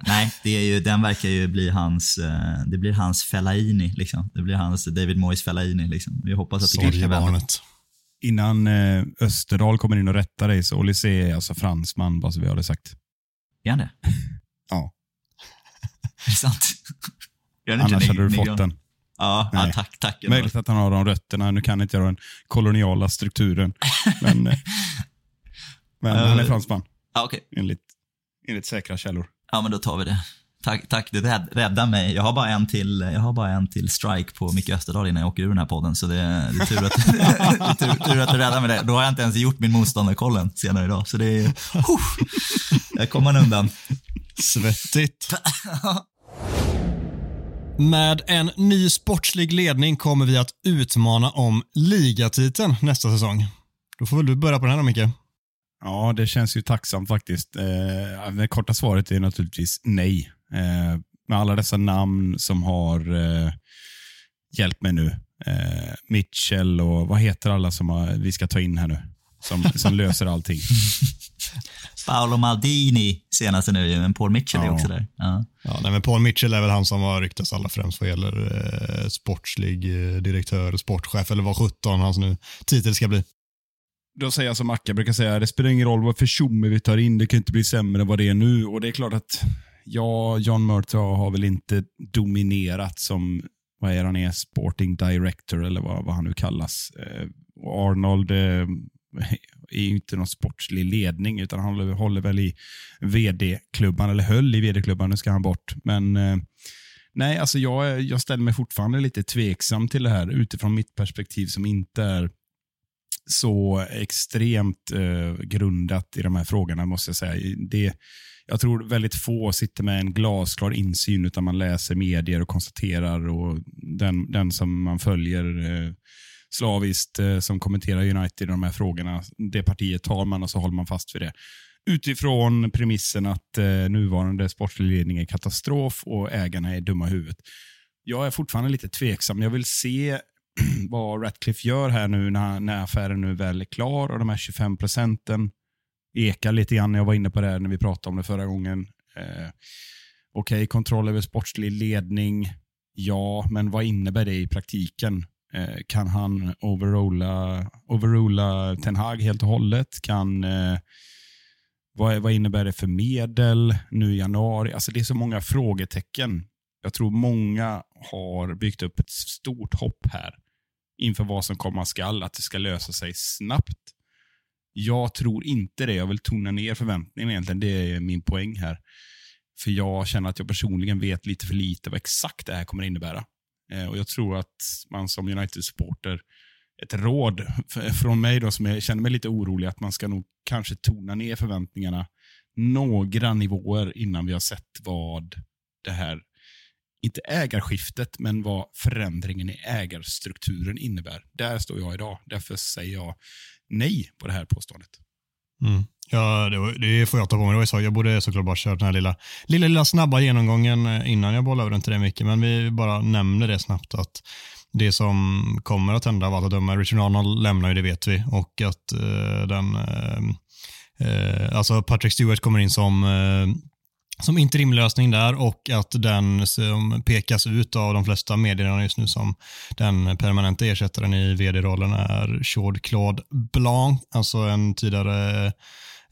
S2: nej, det är ju, den verkar ju bli hans, uh, det blir hans Fellaini. Liksom. Det blir hans David Moyes Fellaini. Liksom. Vi hoppas att det kanske kan vända.
S1: Innan uh, Österdal kommer in och rättar dig, så Olise är alltså fransman, bara så vi har det sagt.
S2: Är han det?
S1: ja.
S2: är det sant?
S1: Annars hade du fått den.
S2: Ja, ja, tack. tack
S1: Möjligt att han har de rötterna. Nu kan inte jag den koloniala strukturen. Men, eh, men han är fransman.
S2: Ja, okay.
S1: enligt, enligt säkra källor.
S2: Ja, men då tar vi det. Tack, tack du rädd, räddar mig. Jag har, bara en till, jag har bara en till strike på Micke Österdahl innan jag åker ur den här podden. Så det, det är tur att, tur, tur, att du räddar mig det. Då har jag inte ens gjort min motståndarkollen senare idag. Så det är... Uh, jag kommer undan.
S4: Svettigt. Med en ny sportslig ledning kommer vi att utmana om ligatiteln nästa säsong. Då får väl du börja på den här då, Micke.
S1: Ja, det känns ju tacksamt faktiskt. Eh, det korta svaret är naturligtvis nej. Eh, med alla dessa namn som har eh, hjälpt mig nu. Eh, Mitchell och vad heter alla som har, vi ska ta in här nu? Som, som löser allting.
S2: Paolo Maldini senaste nu, men Paul Mitchell ja. är också där. Ja.
S4: Ja, nej, men Paul Mitchell är väl han som har ryktats allra främst vad gäller eh, sportslig eh, direktör, sportchef eller vad 17 hans nu titel ska bli.
S1: Då säger jag som Macka brukar säga, det spelar ingen roll vad för tjomme vi tar in, det kan inte bli sämre än vad det är nu. Och det är klart att, ja, John Murtaugh har väl inte dominerat som, vad är han är, sporting director eller vad, vad han nu kallas. Eh, Arnold eh, är ju inte någon sportslig ledning, utan han håller, håller väl i vd-klubban, eller höll i vd-klubban, nu ska han bort. Men eh, nej, alltså jag, jag ställer mig fortfarande lite tveksam till det här utifrån mitt perspektiv som inte är så extremt eh, grundat i de här frågorna, måste jag säga. Det, jag tror väldigt få sitter med en glasklar insyn, utan man läser medier och konstaterar och den, den som man följer eh, slaviskt eh, som kommenterar United i de här frågorna. Det partiet tar man och så håller man fast vid det. Utifrån premissen att eh, nuvarande sportslig ledning är katastrof och ägarna är dumma i huvudet. Jag är fortfarande lite tveksam. Jag vill se vad Ratcliffe gör här nu när, när affären nu väl är klar och de här 25 procenten ekar lite grann. Jag var inne på det här när vi pratade om det förra gången. Eh, Okej, okay, kontroll över sportslig ledning. Ja, men vad innebär det i praktiken? Eh, kan han overrulla, overrulla Ten Hag helt och hållet? Kan, eh, Vad, vad innebär det för medel nu i januari? Alltså det är så många frågetecken. Jag tror många har byggt upp ett stort hopp här inför vad som komma skall, att det ska lösa sig snabbt. Jag tror inte det. Jag vill tona ner förväntningarna egentligen. Det är min poäng här. För jag känner att jag personligen vet lite för lite vad exakt det här kommer innebära. Eh, och Jag tror att man som United-supporter, ett råd från mig då som jag känner mig lite orolig, att man ska nog kanske tona ner förväntningarna några nivåer innan vi har sett vad det här, inte ägarskiftet, men vad förändringen i ägarstrukturen innebär. Där står jag idag. Därför säger jag nej på det här påståendet.
S4: Mm. Ja, det, var- det får jag ta på mig. Det var så. Jag borde såklart bara kört den här lilla, lilla, lilla snabba genomgången eh, innan jag bollar över den till dig Micke, men vi bara nämner det snabbt att det som kommer att hända av allt att döma, Richard Arnold lämnar ju, det vet vi, och att eh, den, eh, eh, alltså Patrick Stewart kommer in som eh, som interimlösning där och att den som pekas ut av de flesta medierna just nu som den permanenta ersättaren i vd-rollen är Jean-Claude Blanc, alltså en tidigare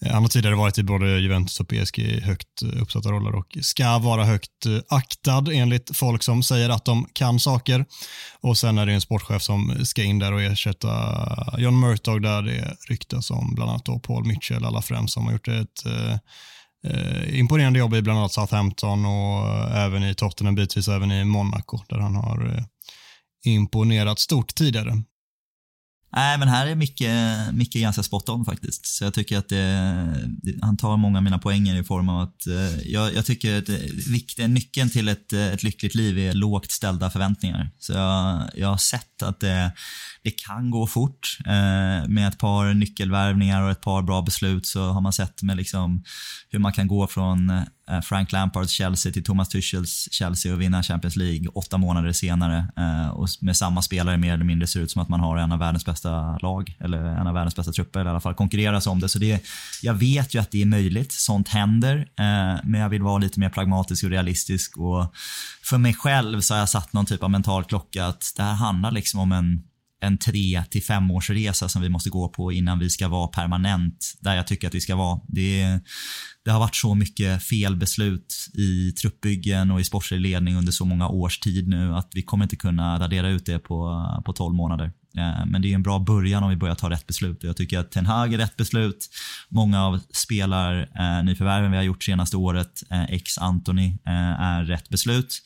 S4: Eh, han har tidigare varit i både Juventus och PSG i högt eh, uppsatta roller och ska vara högt eh, aktad enligt folk som säger att de kan saker. Och sen är det en sportchef som ska in där och ersätta John Murtog där det ryktas om bland annat då Paul Mitchell alla främst som har gjort ett eh, eh, imponerande jobb i bland annat Southampton och eh, även i Tottenham, bitvis även i Monaco där han har eh, imponerat stort tidigare.
S2: Nej, men här är Micke, Micke ganska spot on faktiskt. Så jag tycker att det, han tar många av mina poänger i form av att eh, jag, jag tycker att eh, nyckeln till ett, eh, ett lyckligt liv är lågt ställda förväntningar. Så jag, jag har sett att det, det kan gå fort. Eh, med ett par nyckelvärvningar och ett par bra beslut så har man sett med liksom hur man kan gå från Eh, Frank Lampards Chelsea till Thomas Tuchels Chelsea och vinna Champions League åtta månader senare. Eh, och med samma spelare mer eller mindre ser ut som att man har en av världens bästa lag, eller en av världens bästa trupper, eller i alla fall konkurreras om det. Så det, jag vet ju att det är möjligt, sånt händer, eh, men jag vill vara lite mer pragmatisk och realistisk. Och för mig själv så har jag satt någon typ av mental klocka att det här handlar liksom om en en tre till fem års resa som vi måste gå på innan vi ska vara permanent där jag tycker att vi ska vara. Det, det har varit så mycket felbeslut i truppbyggen och i sportslig ledning under så många års tid nu att vi kommer inte kunna radera ut det på, på 12 månader. Eh, men det är en bra början om vi börjar ta rätt beslut. Och Jag tycker att Ten Hag är rätt beslut. Många av spelar eh, nyförvärven vi har gjort senaste året, eh, ex Anthony, eh, är rätt beslut.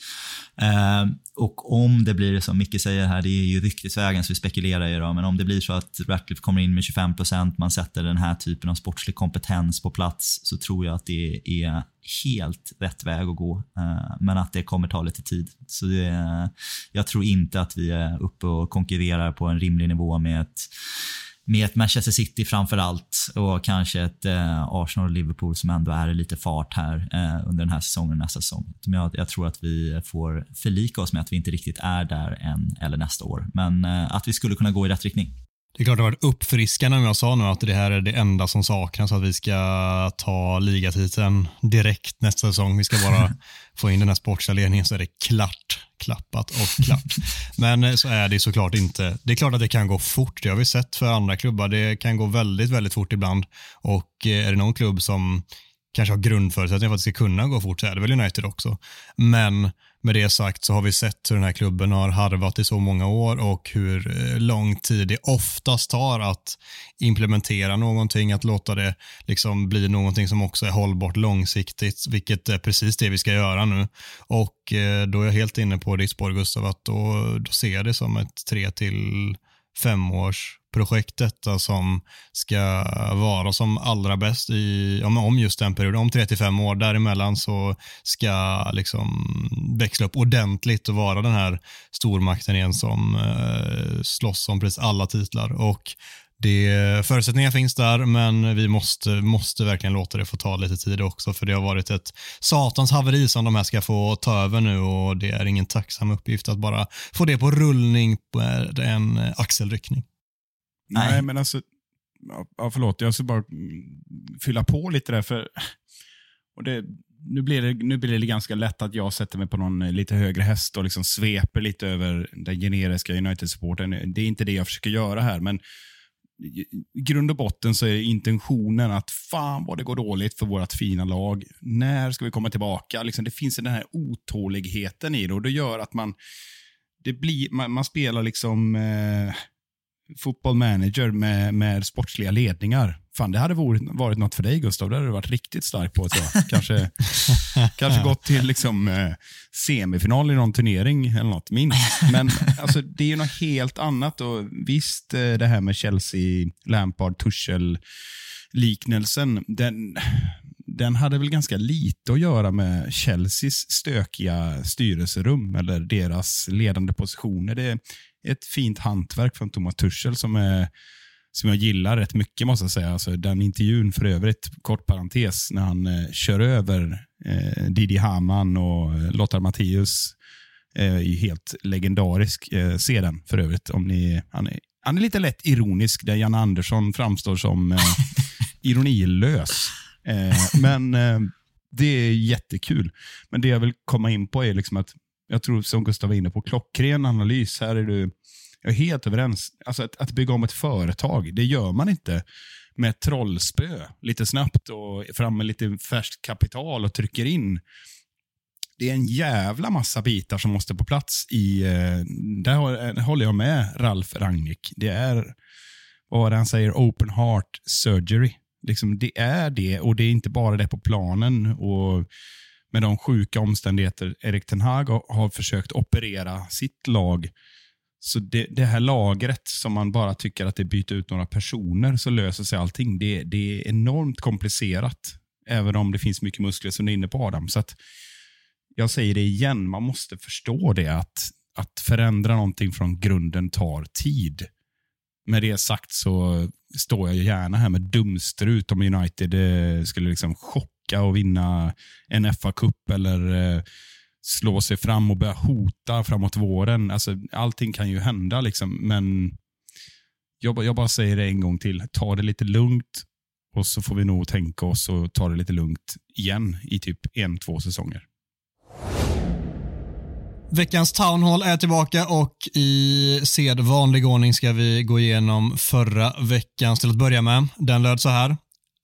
S2: Eh, och om det blir som Micke säger här, det är ju ryktesvägen så vi spekulerar i då, men om det blir så att Ratcliffe kommer in med 25%, man sätter den här typen av sportslig kompetens på plats, så tror jag att det är helt rätt väg att gå. Eh, Men att det kommer ta lite tid. Så det, jag tror inte att vi är uppe och konkurrerar på en rimlig nivå med ett med ett Manchester City framför allt och kanske ett eh, Arsenal och Liverpool som ändå är i lite fart här eh, under den här säsongen och nästa säsong. Jag, jag tror att vi får förlika oss med att vi inte riktigt är där än eller nästa år. Men eh, att vi skulle kunna gå i rätt riktning.
S4: Det är klart det har varit uppfriskande om jag sa nu att det här är det enda som saknas att vi ska ta ligatiteln direkt nästa säsong. Vi ska bara få in den här sportsliga ledningen så är det klart, klappat och klart. Men eh, så är det såklart inte. Det är klart att det kan gå fort. Det har vi sett för andra klubbar. Det kan gå väldigt, väldigt fort ibland. Och eh, är det någon klubb som kanske har grundförutsättningar för att det ska kunna gå fort så är det väl United också. Men med det sagt så har vi sett hur den här klubben har harvat i så många år och hur eh, lång tid det oftast tar att implementera någonting, att låta det liksom bli någonting som också är hållbart långsiktigt, vilket är precis det vi ska göra nu. Och eh, då är jag helt inne på ditt spår Gustav, att då, då ser jag det som ett tre till femårsprojekt detta som ska vara som allra bäst i, om, om just den perioden, om 35 år. Däremellan så ska liksom växla upp ordentligt och vara den här stormakten igen som eh, slåss om precis alla titlar. Och det, förutsättningar finns där, men vi måste, måste verkligen låta det få ta lite tid också, för det har varit ett satans haveri som de här ska få ta över nu och det är ingen tacksam uppgift att bara få det på rullning på en axelryckning.
S1: Nej,
S2: Nej.
S1: men alltså, ja, förlåt, jag ska bara mm, fylla på lite där. för och det, nu, blir det, nu blir det ganska lätt att jag sätter mig på någon eh, lite högre häst och liksom sveper lite över den generiska United-supporten. Det är inte det jag försöker göra här, men i grund och botten så är intentionen att fan vad det går dåligt för vårt fina lag. När ska vi komma tillbaka? Liksom, det finns den här otåligheten i det och det gör att man, det blir, man, man spelar liksom eh, fotboll manager med, med sportsliga ledningar. Fan, det hade varit, varit något för dig Gustav. Det hade du varit riktigt stark på tror jag. Kanske, kanske gått till liksom, eh, semifinal i någon turnering eller något, minst. Men alltså, det är ju något helt annat. Och Visst, eh, det här med Chelsea, Lampard, Tuchel liknelsen, den, den hade väl ganska lite att göra med Chelseas stökiga styrelserum eller deras ledande positioner. Det ett fint hantverk från Thomas Tuschel som, är, som jag gillar rätt mycket måste jag säga. Alltså, den intervjun för övrigt, kort parentes, när han eh, kör över eh, Didi Hamann och eh, Lothar Matthäus eh, är helt legendarisk. Eh, se den för övrigt. Om ni, han, är, han är lite lätt ironisk, där Jan Andersson framstår som eh, ironilös. Eh, men eh, det är jättekul. Men det jag vill komma in på är liksom att, jag tror som Gustav var inne på, klockren analys. Här är du jag är helt överens. Alltså att, att bygga om ett företag, det gör man inte med ett trollspö lite snabbt och fram med lite färskt kapital och trycker in. Det är en jävla massa bitar som måste på plats i... Eh, där eh, håller jag med Ralf Rangnick. Det är, vad var det han säger, open heart surgery. Liksom, det är det och det är inte bara det på planen. och med de sjuka omständigheter Erik Ten Hag har försökt operera sitt lag. Så det, det, här lagret som man bara tycker att det byter ut några personer så löser sig allting. Det, det är enormt komplicerat. Även om det finns mycket muskler som du är inne på Adam. Så att, jag säger det igen, man måste förstå det att, att förändra någonting från grunden tar tid. Med det sagt så står jag gärna här med dumstrut om United eh, skulle liksom chocka och vinna en FA-cup eller eh, slå sig fram och börja hota framåt våren. Alltså, allting kan ju hända, liksom, men jag, jag bara säger det en gång till. Ta det lite lugnt och så får vi nog tänka oss och ta det lite lugnt igen i typ en, två säsonger.
S4: Veckans townhall är tillbaka och i sedvanlig ordning ska vi gå igenom förra veckans till att börja med. Den löd så här.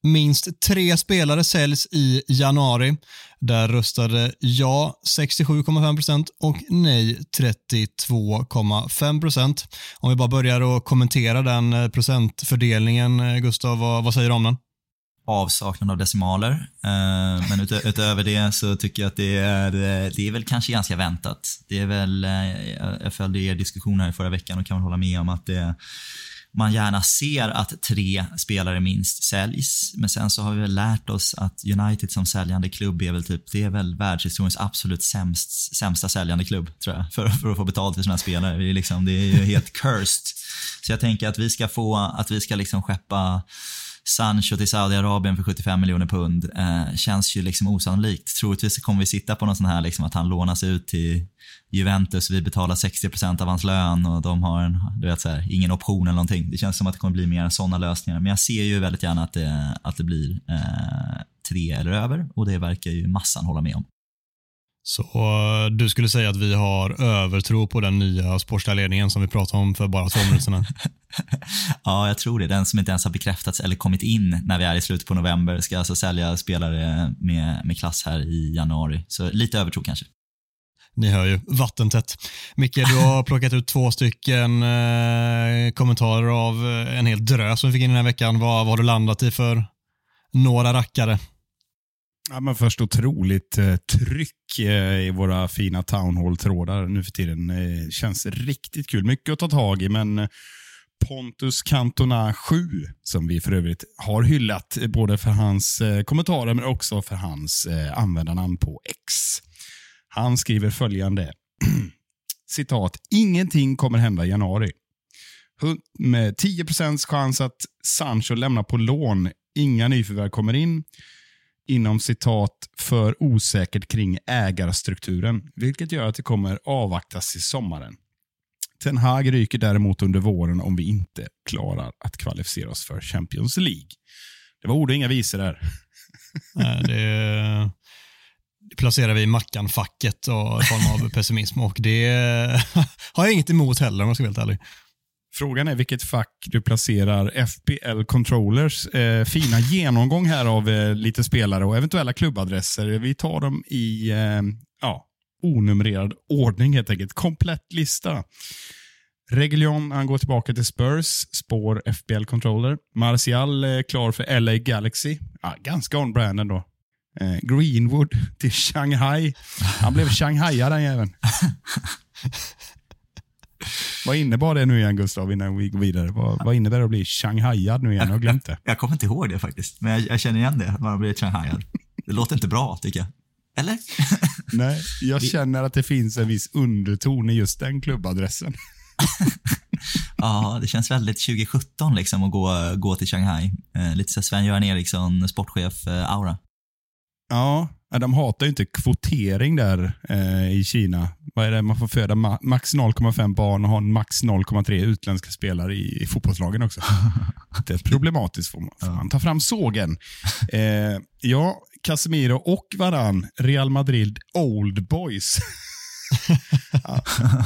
S4: Minst tre spelare säljs i januari. Där röstade ja 67,5% och nej 32,5%. Om vi bara börjar att kommentera den eh, procentfördelningen, eh, Gustav, vad, vad säger du om den?
S2: avsaknad av decimaler. Eh, men utö utöver det så tycker jag att det är, det är väl kanske ganska väntat. Det är väl, jag följde er diskussion här förra veckan och kan väl hålla med om att det man gärna ser att tre spelare minst säljs. Men sen så har vi väl lärt oss att United som säljande klubb är väl typ, det är väl världshistoriens absolut sämst, sämsta säljande klubb, tror jag, för, för att få betalt för sina spelare. Det är, liksom, det är ju helt cursed. Så jag tänker att vi ska få, att vi ska liksom skeppa Sancho till Saudiarabien för 75 miljoner pund eh, känns ju liksom osannolikt. Troligtvis kommer vi sitta på någon sån här liksom att han lånas ut till Juventus, vi betalar 60 procent av hans lön och de har en, du vet, så här, ingen option eller någonting. Det känns som att det kommer bli mer sådana lösningar. Men jag ser ju väldigt gärna att det, att det blir eh, tre eller över och det verkar ju massan hålla med om.
S4: Så eh, du skulle säga att vi har övertro på den nya sportsliga ledningen som vi pratade om för bara två minuter sedan?
S2: ja, jag tror det. Den som inte ens har bekräftats eller kommit in när vi är i slutet på november ska alltså sälja spelare med, med klass här i januari. Så lite övertro kanske.
S4: Ni hör ju, vattentätt. Micke, du har plockat ut två stycken eh, kommentarer av en hel drös som vi fick in den här veckan. Vad, vad har du landat i för några rackare?
S1: Ja, men först otroligt eh, tryck eh, i våra fina Town Hall-trådar nu för tiden. Eh, känns riktigt kul. Mycket att ta tag i, men eh, Pontus Cantona 7, som vi för övrigt har hyllat eh, både för hans eh, kommentarer men också för hans användarnamn på X. Han skriver följande. Citat. Ingenting kommer hända i januari. Med 10% chans att Sancho lämnar på lån. Inga nyförvärv kommer in inom citat för osäkert kring ägarstrukturen, vilket gör att det kommer avvaktas till sommaren. Ten Hag ryker däremot under våren om vi inte klarar att kvalificera oss för Champions League. Det var ord och inga visor där.
S4: Nej, det, placerar vi i Mackan-facket i form av pessimism och det har jag inget emot heller om jag ska vara helt ärlig.
S1: Frågan är vilket fack du placerar FPL Controllers eh, fina genomgång här av eh, lite spelare och eventuella klubbadresser. Vi tar dem i eh, ja, onumrerad ordning helt enkelt. Komplett lista. Reguljon, han går tillbaka till Spurs, spår FBL Controller. Martial är klar för LA Galaxy. Ja, ganska on-brand ändå. Eh, Greenwood till Shanghai. Han blev Shanghaiad den jäveln. vad innebar det nu igen Gustav, innan vi går vidare? Vad, vad innebär det att bli Shanghaiad nu igen? Jag har glömt det.
S2: Jag kommer inte ihåg det faktiskt, men jag, jag känner igen det, man blir Shanghaiad. Det låter inte bra, tycker jag. Eller?
S1: Nej, jag känner att det finns en viss underton i just den klubbadressen.
S2: ja, det känns väldigt 2017 liksom att gå, gå till Shanghai. Eh, lite så Sven-Göran Eriksson, sportchef-aura.
S1: Ja, de hatar ju inte kvotering där eh, i Kina. Vad är det? Man får föda ma max 0,5 barn och ha max 0,3 utländska spelare i, i fotbollslagen också. det är problematiskt. Får man, får man ta fram sågen. Eh, ja, Casemiro och Varan, Real Madrid Old Boys. ja.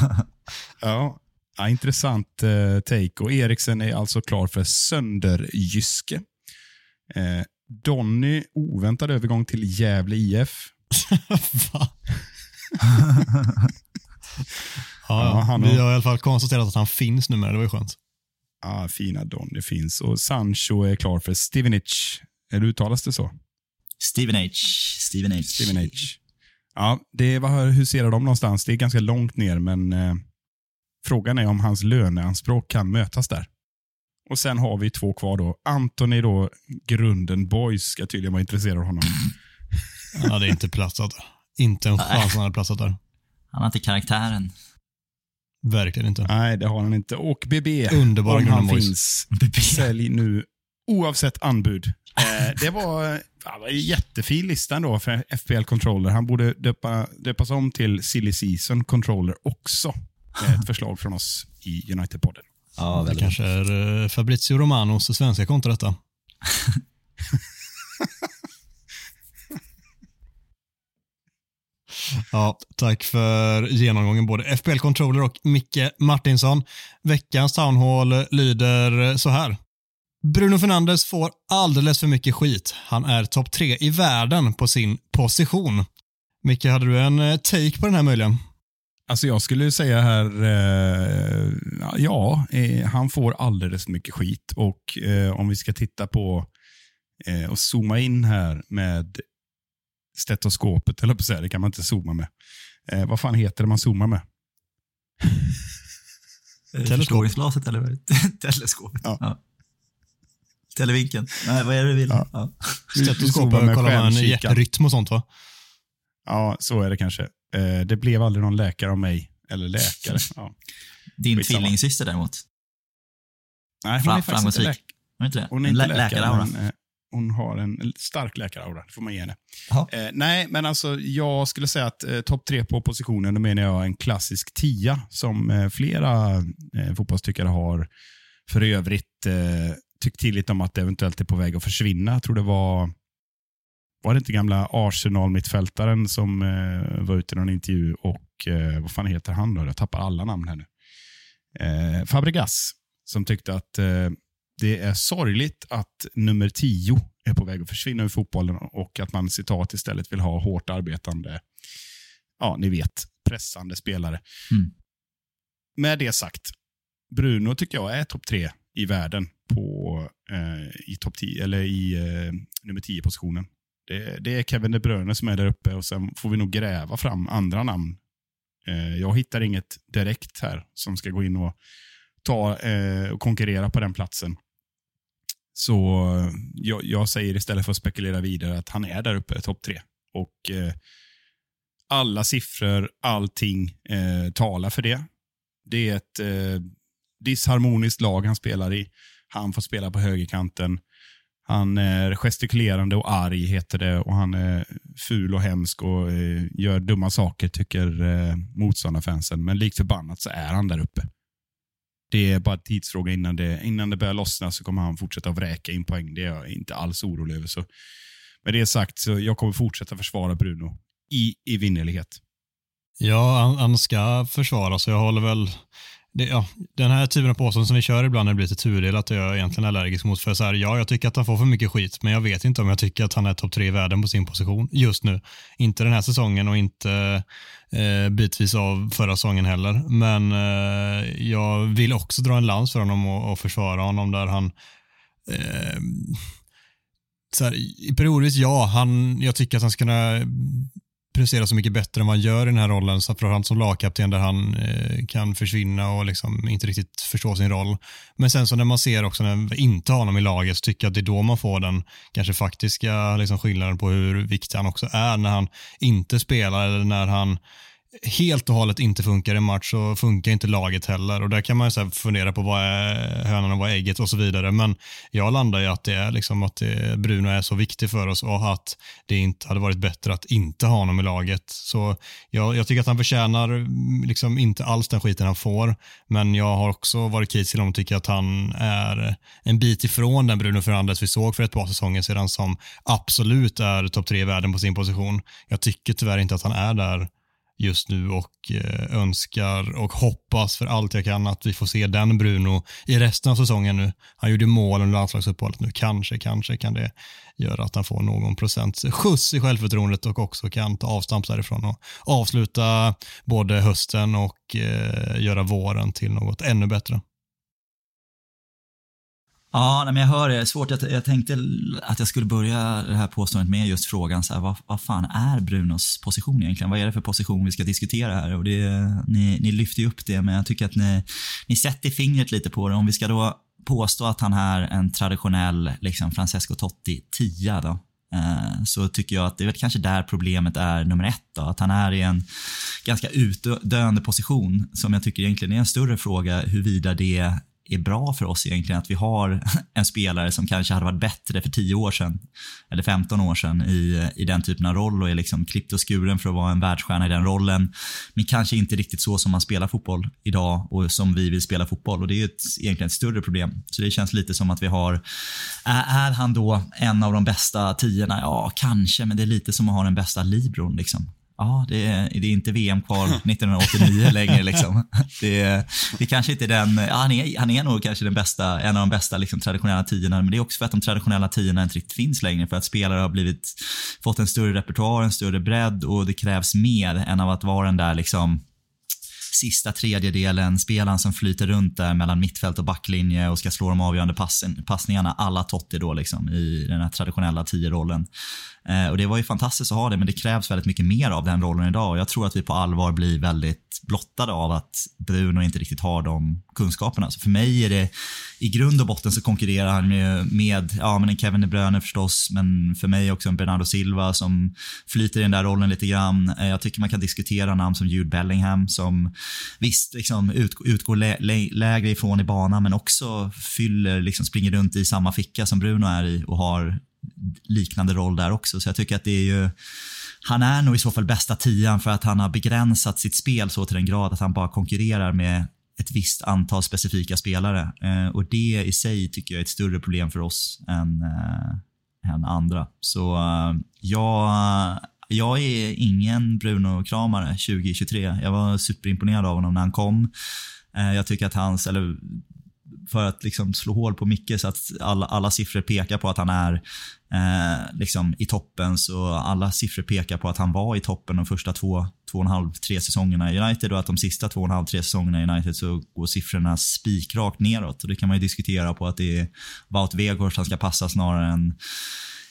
S1: ja. Ja, intressant eh, take. Och Eriksen är alltså klar för Sönderjyske. Eh, Donny, oväntad övergång till Gävle IF.
S4: Ja, ja, vi har i alla fall konstaterat att han finns numera. Det var ju skönt.
S1: Ja, fina Donny finns. Och Sancho är klar för Stevenage. Eller uttalas det så?
S2: Stevenage. Stevenage.
S1: Stevenage. Ja, det var, hur ser de någonstans? Det är ganska långt ner, men eh, frågan är om hans löneanspråk kan mötas där. Och sen har vi två kvar då. Anthony då, grunden boys, ska tydligen vara intresserad av honom.
S4: Ja, det är inte platsat. Inte en chans han hade platsat där.
S2: Han har inte karaktären.
S4: Verkligen inte.
S1: Nej, det har han inte. Och BB,
S4: Underbara
S1: om han finns, sälj nu oavsett anbud. Eh, det var det en jättefin lista ändå för FPL Controller. Han borde döpa, döpas om till Silly Season Controller också. Ett förslag från oss i United-podden.
S2: Ja,
S4: det kanske är eh, Fabrizio Romanos svenska konto detta. Ja, tack för genomgången både FPL Controller och Micke Martinsson. Veckans townhall lyder så här. Bruno Fernandes får alldeles för mycket skit. Han är topp tre i världen på sin position. Micke, hade du en eh, take på den här möjligen?
S1: Alltså jag skulle säga här, eh, ja, eh, han får alldeles för mycket skit. Och eh, om vi ska titta på eh, och zooma in här med stetoskopet, eller på säga, det kan man inte zooma med. Eh, vad fan heter det man zoomar med?
S2: Förstoringsglaset eller vad är det? Teleskopet.
S1: Ja.
S2: Ja. Televinkeln. Nej, vad är det du vill?
S1: Ja.
S2: Ja.
S4: Stetoskopet
S1: med
S4: kollar man hjärtrytm och sånt va?
S1: Ja, så är det kanske. Eh, det blev aldrig någon läkare av mig. Eller läkare. Ja.
S2: Din
S1: Skitsamma.
S2: tvillingsyster däremot.
S1: Nej, hon
S2: Fram-
S1: är faktiskt inte läkare.
S2: Var det inte det?
S1: Hon är inte
S2: lä-
S1: läkare,
S2: läkaraura.
S1: men eh, hon har en stark läkaraura. Det får man ge henne. Eh, nej, men alltså jag skulle säga att eh, topp tre på positionen, då menar jag en klassisk tia som eh, flera eh, fotbollstyckare har för övrigt eh, tyckt till om att det eventuellt är på väg att försvinna. Jag tror det var var det inte gamla Arsenal-mittfältaren som eh, var ute i någon intervju och eh, vad fan heter han då? Jag tappar alla namn här nu. Eh, Fabregas, som tyckte att eh, det är sorgligt att nummer 10 är på väg att försvinna ur fotbollen och att man citat istället vill ha hårt arbetande, ja ni vet, pressande spelare.
S2: Mm.
S1: Med det sagt, Bruno tycker jag är topp tre i världen på, eh, i topp 10, eller i eh, nummer 10-positionen. Det, det är Kevin De Bruyne som är där uppe och sen får vi nog gräva fram andra namn. Eh, jag hittar inget direkt här som ska gå in och ta eh, och konkurrera på den platsen. Så eh, jag, jag säger istället för att spekulera vidare att han är där uppe, topp tre. Och eh, alla siffror, allting eh, talar för det. Det är ett eh, disharmoniskt lag han spelar i. Han får spela på högerkanten. Han är gestikulerande och arg, heter det. Och Han är ful och hemsk och eh, gör dumma saker, tycker eh, motståndarfansen. Men likt förbannat så är han där uppe. Det är bara en tidsfråga innan det, innan det börjar lossna så kommer han fortsätta vräka in poäng. Det är jag inte alls orolig över. Så med det sagt, så jag kommer fortsätta försvara Bruno i evinnerlighet.
S4: Ja, han, han ska försvaras så jag håller väl det, ja, den här typen av påståenden som vi kör ibland när det blir lite tudelat och jag är egentligen allergisk mot. För så här, ja, jag tycker att han får för mycket skit, men jag vet inte om jag tycker att han är topp tre i världen på sin position just nu. Inte den här säsongen och inte eh, bitvis av förra säsongen heller. Men eh, jag vill också dra en lans för honom och, och försvara honom där han eh, så här, i periodvis, ja, han, jag tycker att han ska kunna prestera så mycket bättre än vad han gör i den här rollen, framförallt som lagkapten där han eh, kan försvinna och liksom inte riktigt förstå sin roll. Men sen så när man ser också när vi inte har honom i laget så tycker jag att det är då man får den kanske faktiska liksom, skillnaden på hur viktig han också är när han inte spelar eller när han helt och hållet inte funkar i match så funkar inte laget heller. Och där kan man så fundera på vad är hönan och vad är ägget och så vidare. Men jag landar i att det är liksom att det, Bruno är så viktig för oss och att det inte hade varit bättre att inte ha honom i laget. Så jag, jag tycker att han förtjänar mm, liksom inte alls den skiten han får. Men jag har också varit kritisk till honom och tycker att han är en bit ifrån den Bruno Fernandes vi såg för ett par säsonger sedan som absolut är topp tre i världen på sin position. Jag tycker tyvärr inte att han är där just nu och eh, önskar och hoppas för allt jag kan att vi får se den Bruno i resten av säsongen nu. Han gjorde mål under landslagsuppehållet nu. Kanske, kanske kan det göra att han får någon procents skjuts i självförtroendet och också kan ta avstamp därifrån och avsluta både hösten och eh, göra våren till något ännu bättre.
S2: Ja, men jag hör det. Svårt. Jag, jag tänkte att jag skulle börja det här påståendet med just frågan, så här, vad, vad fan är Brunos position egentligen? Vad är det för position vi ska diskutera här? Och det, ni, ni lyfter ju upp det, men jag tycker att ni, ni sätter fingret lite på det. Om vi ska då påstå att han är en traditionell liksom, Francesco Totti-tia då, eh, så tycker jag att det är väl kanske där problemet är nummer ett. Då, att han är i en ganska utdöende position som jag tycker egentligen är en större fråga huruvida det är bra för oss egentligen att vi har en spelare som kanske hade varit bättre för 10 år sedan eller 15 år sedan i, i den typen av roll och är liksom klippt och skuren för att vara en världsstjärna i den rollen. Men kanske inte riktigt så som man spelar fotboll idag och som vi vill spela fotboll och det är ett, egentligen ett större problem. Så det känns lite som att vi har, är, är han då en av de bästa tiorna? Ja, kanske, men det är lite som att ha den bästa libron liksom. Ja, det är, det är inte VM-kval 1989 längre. Liksom. Det, det kanske inte är den, ja, han, är, han är nog kanske den bästa, en av de bästa liksom, traditionella tiorna, men det är också för att de traditionella tiorna inte riktigt finns längre. För att spelare har blivit, fått en större repertoar, en större bredd och det krävs mer än av att vara den där liksom, sista tredjedelen, spelaren som flyter runt där mellan mittfält och backlinje och ska slå de avgörande passen, passningarna, alla Totti då liksom i den här traditionella tio-rollen. Eh, och det var ju fantastiskt att ha det, men det krävs väldigt mycket mer av den rollen idag och jag tror att vi på allvar blir väldigt blottade av att Bruno inte riktigt har de kunskaperna. Så för mig är det, i grund och botten så konkurrerar han med, med ja men en Kevin De Bruyne förstås, men för mig också en Bernardo Silva som flyter i den där rollen lite grann. Eh, jag tycker man kan diskutera namn som Jude Bellingham som visst liksom ut, utgår lä, lä, lägre ifrån i banan men också fyller, liksom springer runt i samma ficka som Bruno är i och har liknande roll där också. Så jag tycker att det är ju han är nog i så fall bästa tian för att han har begränsat sitt spel så till den grad att han bara konkurrerar med ett visst antal specifika spelare. Eh, och det i sig tycker jag är ett större problem för oss än, eh, än andra. Så eh, jag, jag är ingen Bruno-kramare 2023. Jag var superimponerad av honom när han kom. Eh, jag tycker att hans, eller för att liksom slå hål på Micke så att alla, alla siffror pekar på att han är eh, liksom i toppen. Så alla siffror pekar på att han var i toppen de första två, två och en halv, tre säsongerna i United och att de sista två och en halv, tre säsongerna i United så går siffrorna spikrakt neråt. Och det kan man ju diskutera på att det är Wout Weghorst han ska passa snarare än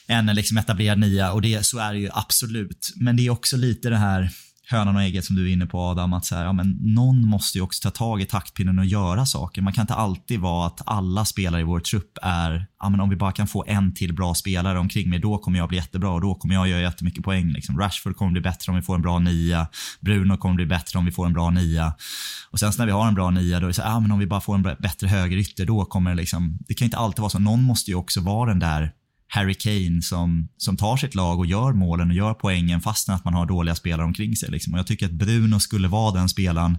S2: än en liksom etablerad nia och det, så är det ju absolut. Men det är också lite det här hönan och ägget som du är inne på Adam, att så här, ja, men någon måste ju också ta tag i taktpinnen och göra saker. Man kan inte alltid vara att alla spelare i vår trupp är, ja, men om vi bara kan få en till bra spelare omkring mig, då kommer jag bli jättebra och då kommer jag göra jättemycket poäng. Liksom. Rashford kommer bli bättre om vi får en bra nia. Bruno kommer bli bättre om vi får en bra nia. Och sen när vi har en bra nia, då är det så här, ja, men om vi bara får en bättre högerytter, då kommer det liksom, det kan inte alltid vara så. Någon måste ju också vara den där Harry Kane som, som tar sitt lag och gör målen och gör poängen fastän att man har dåliga spelare omkring sig. Liksom. Och jag tycker att Bruno skulle vara den spelaren,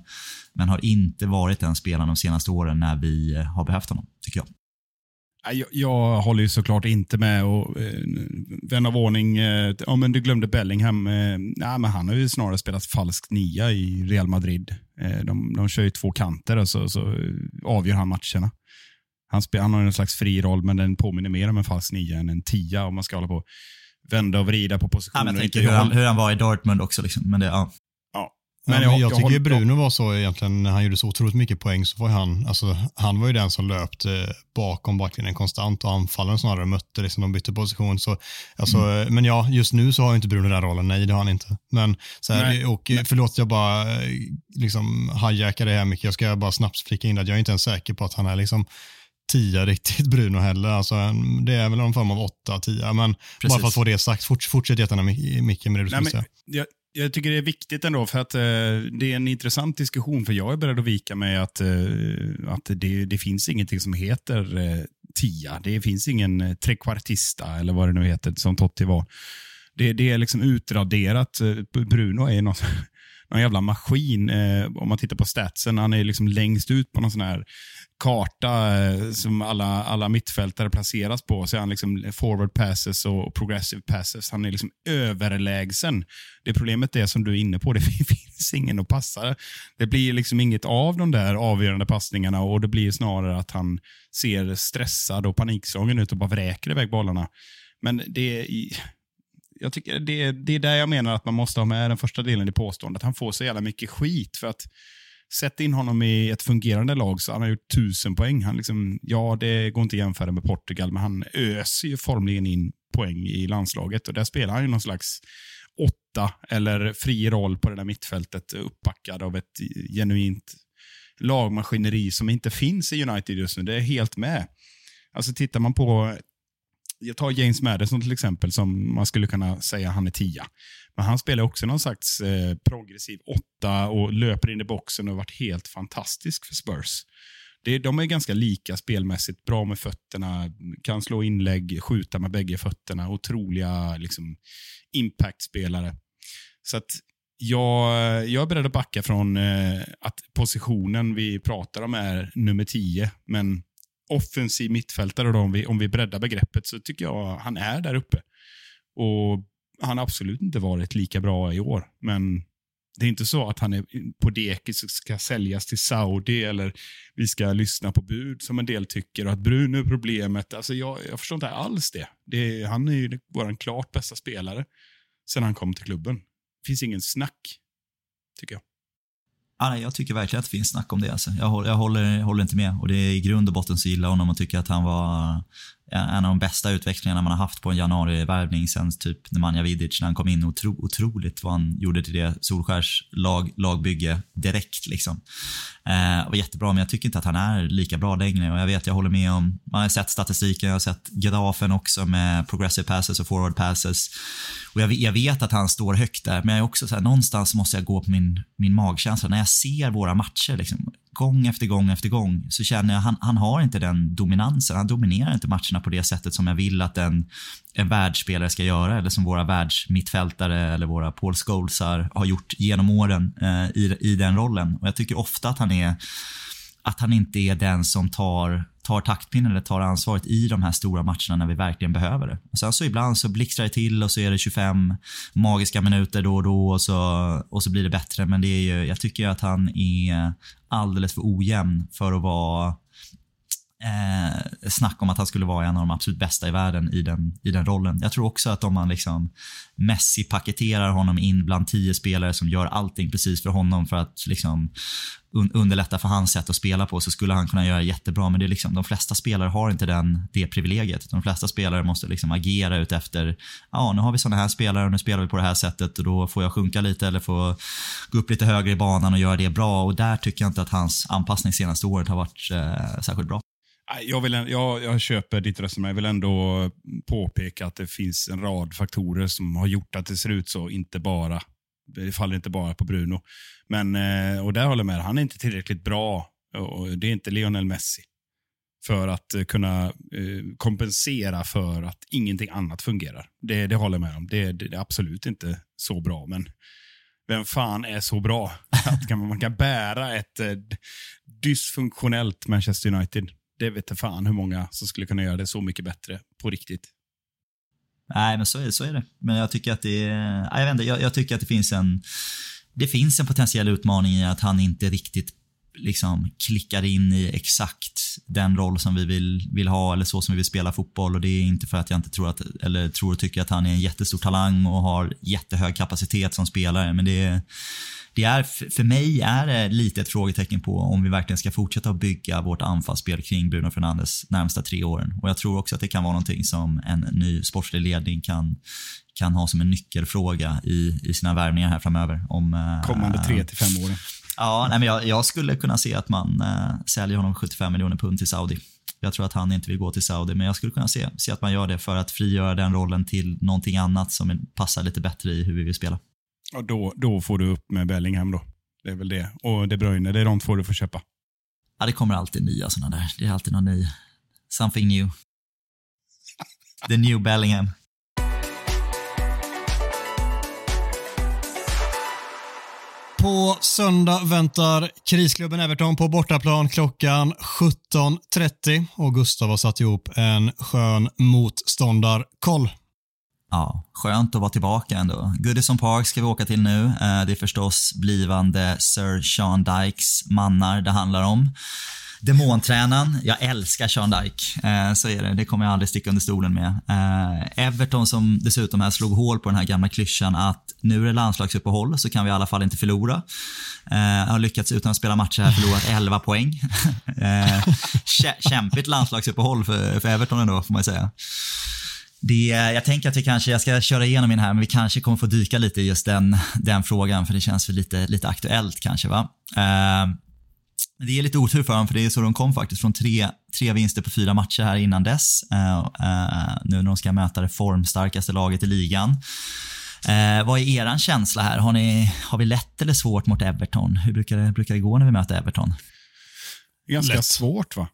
S2: men har inte varit den spelaren de senaste åren när vi eh, har behövt honom, tycker jag.
S1: Jag, jag håller ju såklart inte med. Och, eh, vän av ordning, eh, ja, men du glömde Bellingham. Eh, nej, men han har ju snarare spelat falsk nia i Real Madrid. Eh, de, de kör ju två kanter och så, så avgör han matcherna. Han, spel, han har en slags fri roll, men den påminner mer om en falsk nia än en tia om man ska hålla på vända och vrida på
S2: Ja,
S1: positioner.
S2: men jag tänker
S1: inte
S2: hur han, hur han var i Dortmund också. Liksom. Men det, ja.
S1: Ja.
S4: Men jag, jag, tycker
S1: håller-
S4: Bruno var så egentligen, när han gjorde så otroligt mycket poäng så var han, alltså han var ju den som löpte bakom backlinjen konstant och anfallen snarare mötte liksom de bytte position. Så, alltså,
S1: Mm.
S4: Men ja, just nu så har ju inte Bruno den rollen, nej det har han inte. Men så här,
S1: Nej.
S4: och förlåt jag bara eh, liksom hijackar det här mycket, jag ska bara snabbt flika in att jag är inte ens säker på att han är liksom tia riktigt Bruno heller. Alltså, en- det är väl någon form av åtta, tia. Men bara
S2: Precis.
S4: för att få det sagt, Fort, fortsätt jättegärna Mi- Micke med det du skulle säga.
S1: jag, jag tycker det är viktigt ändå, för att eh, det är en intressant diskussion, för jag är beredd att vika mig att, eh, att det, det finns ingenting som heter eh, tia. Det finns ingen eh, trekvartista, eller vad det nu heter, som Totti var. Det, det är liksom utraderat. Eh, Bruno är någon, någon jävla maskin. Eh, om man tittar på statsen, han är liksom längst ut på någon sån här karta eh, som alla, alla mittfältare placeras på. Så är han liksom forward passes och progressive passes. Han är liksom överlägsen. Det problemet är som du är inne på, det finns ingen att passa. Det blir liksom inget av de där avgörande passningarna och det blir snarare att han ser stressad och panikslagen ut och bara vräker iväg bollarna. Men det är jag tycker det, det är där jag menar att man måste ha med den första delen i påståendet. Han får så jävla mycket skit för att Sätt in honom i ett fungerande lag så han har gjort tusen poäng. Han liksom, ja, det går inte att jämföra med Portugal, men han öser ju formligen in poäng i landslaget och där spelar han ju någon slags åtta eller fri roll på det där mittfältet uppbackad av ett genuint lagmaskineri som inte finns i United just nu. Det är helt med. Alltså tittar man på jag tar James Madison till exempel, som man skulle kunna säga han är tia. Men han spelar också någon slags eh, progressiv åtta och löper in i boxen och har varit helt fantastisk för Spurs. Det, de är ganska lika spelmässigt, bra med fötterna, kan slå inlägg, skjuta med bägge fötterna, otroliga liksom, impact-spelare. Så att jag, jag är beredd att backa från eh, att positionen vi pratar om är nummer tio, men offensiv mittfältare, då, om, vi, om vi breddar begreppet, så tycker jag han är där uppe. Och Han har absolut inte varit lika bra i år, men det är inte så att han är på dekis och ska säljas till Saudi eller vi ska lyssna på bud som en del tycker och att Bruno är problemet. Alltså jag, jag förstår inte alls det. det är, han är ju vår klart bästa spelare sen han kom till klubben. Det finns ingen snack, tycker jag.
S2: Ja, nej, jag tycker verkligen att det finns snack om det. Alltså. Jag, håller, jag håller, håller inte med. Och det är i grund och botten så gillar jag honom och tycker att han var Eh, en av de bästa utvecklingarna man har haft på en januarivärvning sen typ Nemanja Vidic när han kom in. Otro, otroligt vad han gjorde till det Solskärs lag, lagbygge direkt. Liksom. Eh, var jättebra, men jag tycker inte att han är lika bra längre. Och jag vet, jag håller med om, man har sett statistiken, jag har sett grafen också med progressive passes och forward passes. Och jag, jag vet att han står högt där, men jag är också så här, någonstans måste jag gå på min, min magkänsla. När jag ser våra matcher, liksom, gång efter gång efter gång, så känner jag att han, han har inte den dominansen. Han dominerar inte matcherna på det sättet som jag vill att en, en världsspelare ska göra, eller som våra världsmittfältare eller våra Paul Scholesar har gjort genom åren eh, i, i den rollen. Och Jag tycker ofta att han är att han inte är den som tar, tar taktpinnen eller tar ansvaret i de här stora matcherna när vi verkligen behöver det. Och sen så ibland så blixtrar det till och så är det 25 magiska minuter då och då och så, och så blir det bättre. Men det är ju, jag tycker att han är alldeles för ojämn för att vara eh, snack om att han skulle vara en av de absolut bästa i världen i den, i den rollen. Jag tror också att om man liksom Messi paketerar honom in bland tio spelare som gör allting precis för honom för att liksom un underlätta för hans sätt att spela på så skulle han kunna göra jättebra. Men det är liksom, de flesta spelare har inte den, det privilegiet. De flesta spelare måste liksom agera utefter, ja nu har vi sådana här spelare och nu spelar vi på det här sättet och då får jag sjunka lite eller få gå upp lite högre i banan och göra det bra. Och där tycker jag inte att hans anpassning senaste året har varit eh, särskilt bra.
S1: Jag, vill, jag, jag köper ditt resonemang. Jag vill ändå påpeka att det finns en rad faktorer som har gjort att det ser ut så. Inte bara, det faller inte bara på Bruno. Men, eh, och där håller jag med. Han är inte tillräckligt bra. Och det är inte Lionel Messi. För att eh, kunna eh, kompensera för att ingenting annat fungerar. Det, det håller jag med om. Det, det, det är absolut inte så bra. Men vem fan är så bra att man kan bära ett dysfunktionellt Manchester United? Det vet jag fan hur många som skulle kunna göra det så mycket bättre på riktigt.
S2: Nej, men så är, det, så är det. Men jag tycker att det är, jag, vet inte, jag, jag tycker att det finns en det finns en potentiell utmaning i att han inte riktigt liksom klickar in i exakt den roll som vi vill, vill ha eller så som vi vill spela fotboll. Och Det är inte för att jag inte tror att, eller tror och tycker att han är en jättestor talang och har jättehög kapacitet som spelare. Men det är, det är, för mig är det lite ett frågetecken på om vi verkligen ska fortsätta att bygga vårt anfallsspel kring Bruno Fernandes närmsta tre åren. Och jag tror också att det kan vara någonting som en ny sportslig ledning kan, kan ha som en nyckelfråga i, i sina värvningar här framöver. Om,
S1: eh, Kommande tre till fem åren.
S2: Ja, nej, men jag, jag, skulle kunna se att man äh, säljer honom 75 miljoner pund till Saudi. Jag tror att han inte vill gå till Saudi, men jag skulle kunna se, se att man gör det för att frigöra den rollen till någonting annat som passar lite bättre i hur vi vill spela.
S1: Och då, då får du upp med Bellingham då. Det är väl det. Och De Bruyne, det är de två du får köpa.
S2: Ja, det kommer alltid nya sådana där. Det är alltid någon ny. Something new. The new Bellingham.
S4: På söndag väntar krisklubben Everton på bortaplan klockan 17.30 och Gustav har satt ihop en skön motståndarkoll.
S2: Ja, skönt att vara tillbaka ändå. Goodison Park ska vi åka till nu. Eh, det är förstås blivande Sir Sean Dykes mannar det handlar om. Demontränaren, jag älskar Sean Dyke. Eh, så är det, det kommer jag aldrig sticka under stolen med. Eh, Everton som dessutom här slog hål på den här gamla klyschan att nu är det landslagsuppehåll så kan vi i alla fall inte förlora. Eh, har lyckats utan att spela matcher här förlorat 11 poäng. eh, kämpigt landslagsuppehåll för, för Everton ändå får man säga. Det, jag tänker att vi kanske, jag ska köra igenom min här, men vi kanske kommer få dyka lite i just den, den frågan för det känns väl lite, lite aktuellt kanske. va? Eh, det är lite otur för dem, för det är så de kom faktiskt från tre, tre vinster på fyra matcher här innan dess. Uh, uh, nu när de ska möta det formstarkaste laget i ligan. Uh, vad är er känsla här? Har, ni, har vi lätt eller svårt mot Everton? Hur brukar det, brukar det gå när vi möter Everton?
S1: Ganska lätt. svårt va?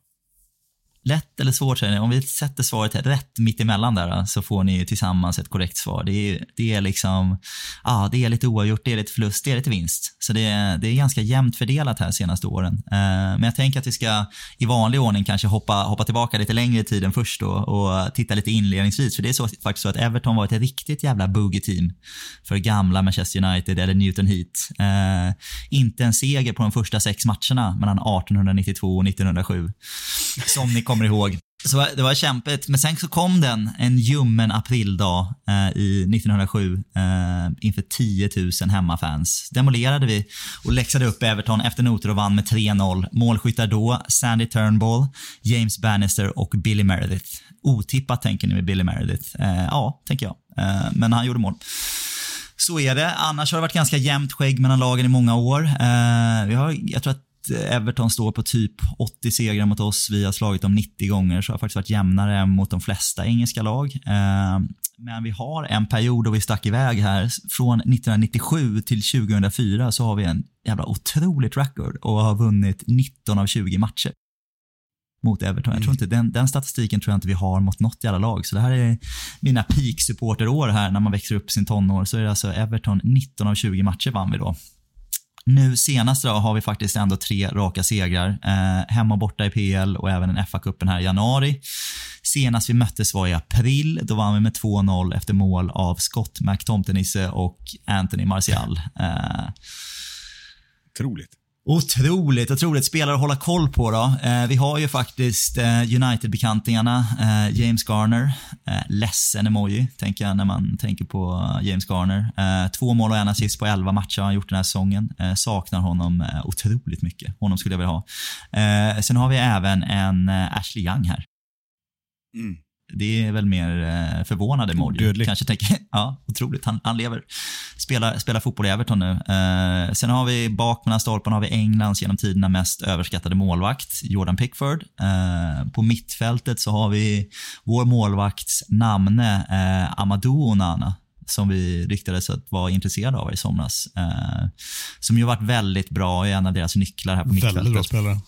S2: Lätt eller svårt säger ni. Om vi sätter svaret rätt mitt emellan där så får ni tillsammans ett korrekt svar. Det är, det är liksom, ah, det är lite oavgjort, det är lite förlust, det är lite vinst. Så det är, det är ganska jämnt fördelat här senaste åren. Eh, men jag tänker att vi ska i vanlig ordning kanske hoppa, hoppa tillbaka lite längre i tiden först då och titta lite inledningsvis. För det är så, faktiskt så att Everton var ett riktigt jävla boogie-team för gamla Manchester United eller Newton Heat. Eh, inte en seger på de första sex matcherna mellan 1892 och 1907. Som ni kommer ihåg. Så det var kämpigt, men sen så kom den en ljummen aprildag eh, i 1907 eh, inför 10 000 hemmafans. Demolerade vi och läxade upp Everton efter noter och vann med 3-0. Målskyttar då Sandy Turnbull, James Bannister och Billy Meredith. Otippat tänker ni med Billy Meredith? Eh, ja, tänker jag. Eh, men han gjorde mål. Så är det. Annars har det varit ganska jämnt skägg mellan lagen i många år. Eh, vi har, jag tror att Everton står på typ 80 segrar mot oss. Vi har slagit dem 90 gånger, så har faktiskt varit jämnare mot de flesta engelska lag. Ehm, men vi har en period då vi stack iväg här. Från 1997 till 2004 så har vi en jävla otroligt record och har vunnit 19 av 20 matcher mot Everton. Jag tror inte, den, den, statistiken tror jag inte vi har mot något jävla lag. Så det här är mina peak supporterår här när man växer upp sin tonår. Så är det alltså Everton 19 av 20 matcher vann vi då. Nu senast då har vi faktiskt ändå tre raka segrar. Eh, hemma och borta i PL och även en FA-cupen här i januari. Senast vi möttes var i april. Då vann vi med 2-0 efter mål av Scott McTomtenisse och Anthony Martial. Eh,
S1: Otroligt.
S2: Otroligt, otroligt spelare att hålla koll på då. Eh, vi har ju faktiskt eh, United-bekantingarna, eh, James Garner. Eh, ledsen emoji, tänker jag när man tänker på eh, James Garner. Eh, två mål och en assist på elva matcher har han gjort den här säsongen. Eh, saknar honom eh, otroligt mycket. Honom skulle jag vilja ha. Eh, sen har vi även en eh, Ashley Young här. Mm. Det är väl mer eh, förvånad emoji.
S1: Dödlig.
S2: Kanske tänker, ja, otroligt. Han, han lever. Spelar, spelar fotboll i Everton nu. Eh, sen har vi bak mellan stolparna har vi Englands genom tiderna mest överskattade målvakt, Jordan Pickford. Eh, på mittfältet så har vi vår målvakts namne, eh, Amadou Onana som vi ryktades att vara intresserade av i somras. Eh, som ju varit väldigt bra, är en av deras nycklar här på mittfältet.
S4: Väldigt bra spelare.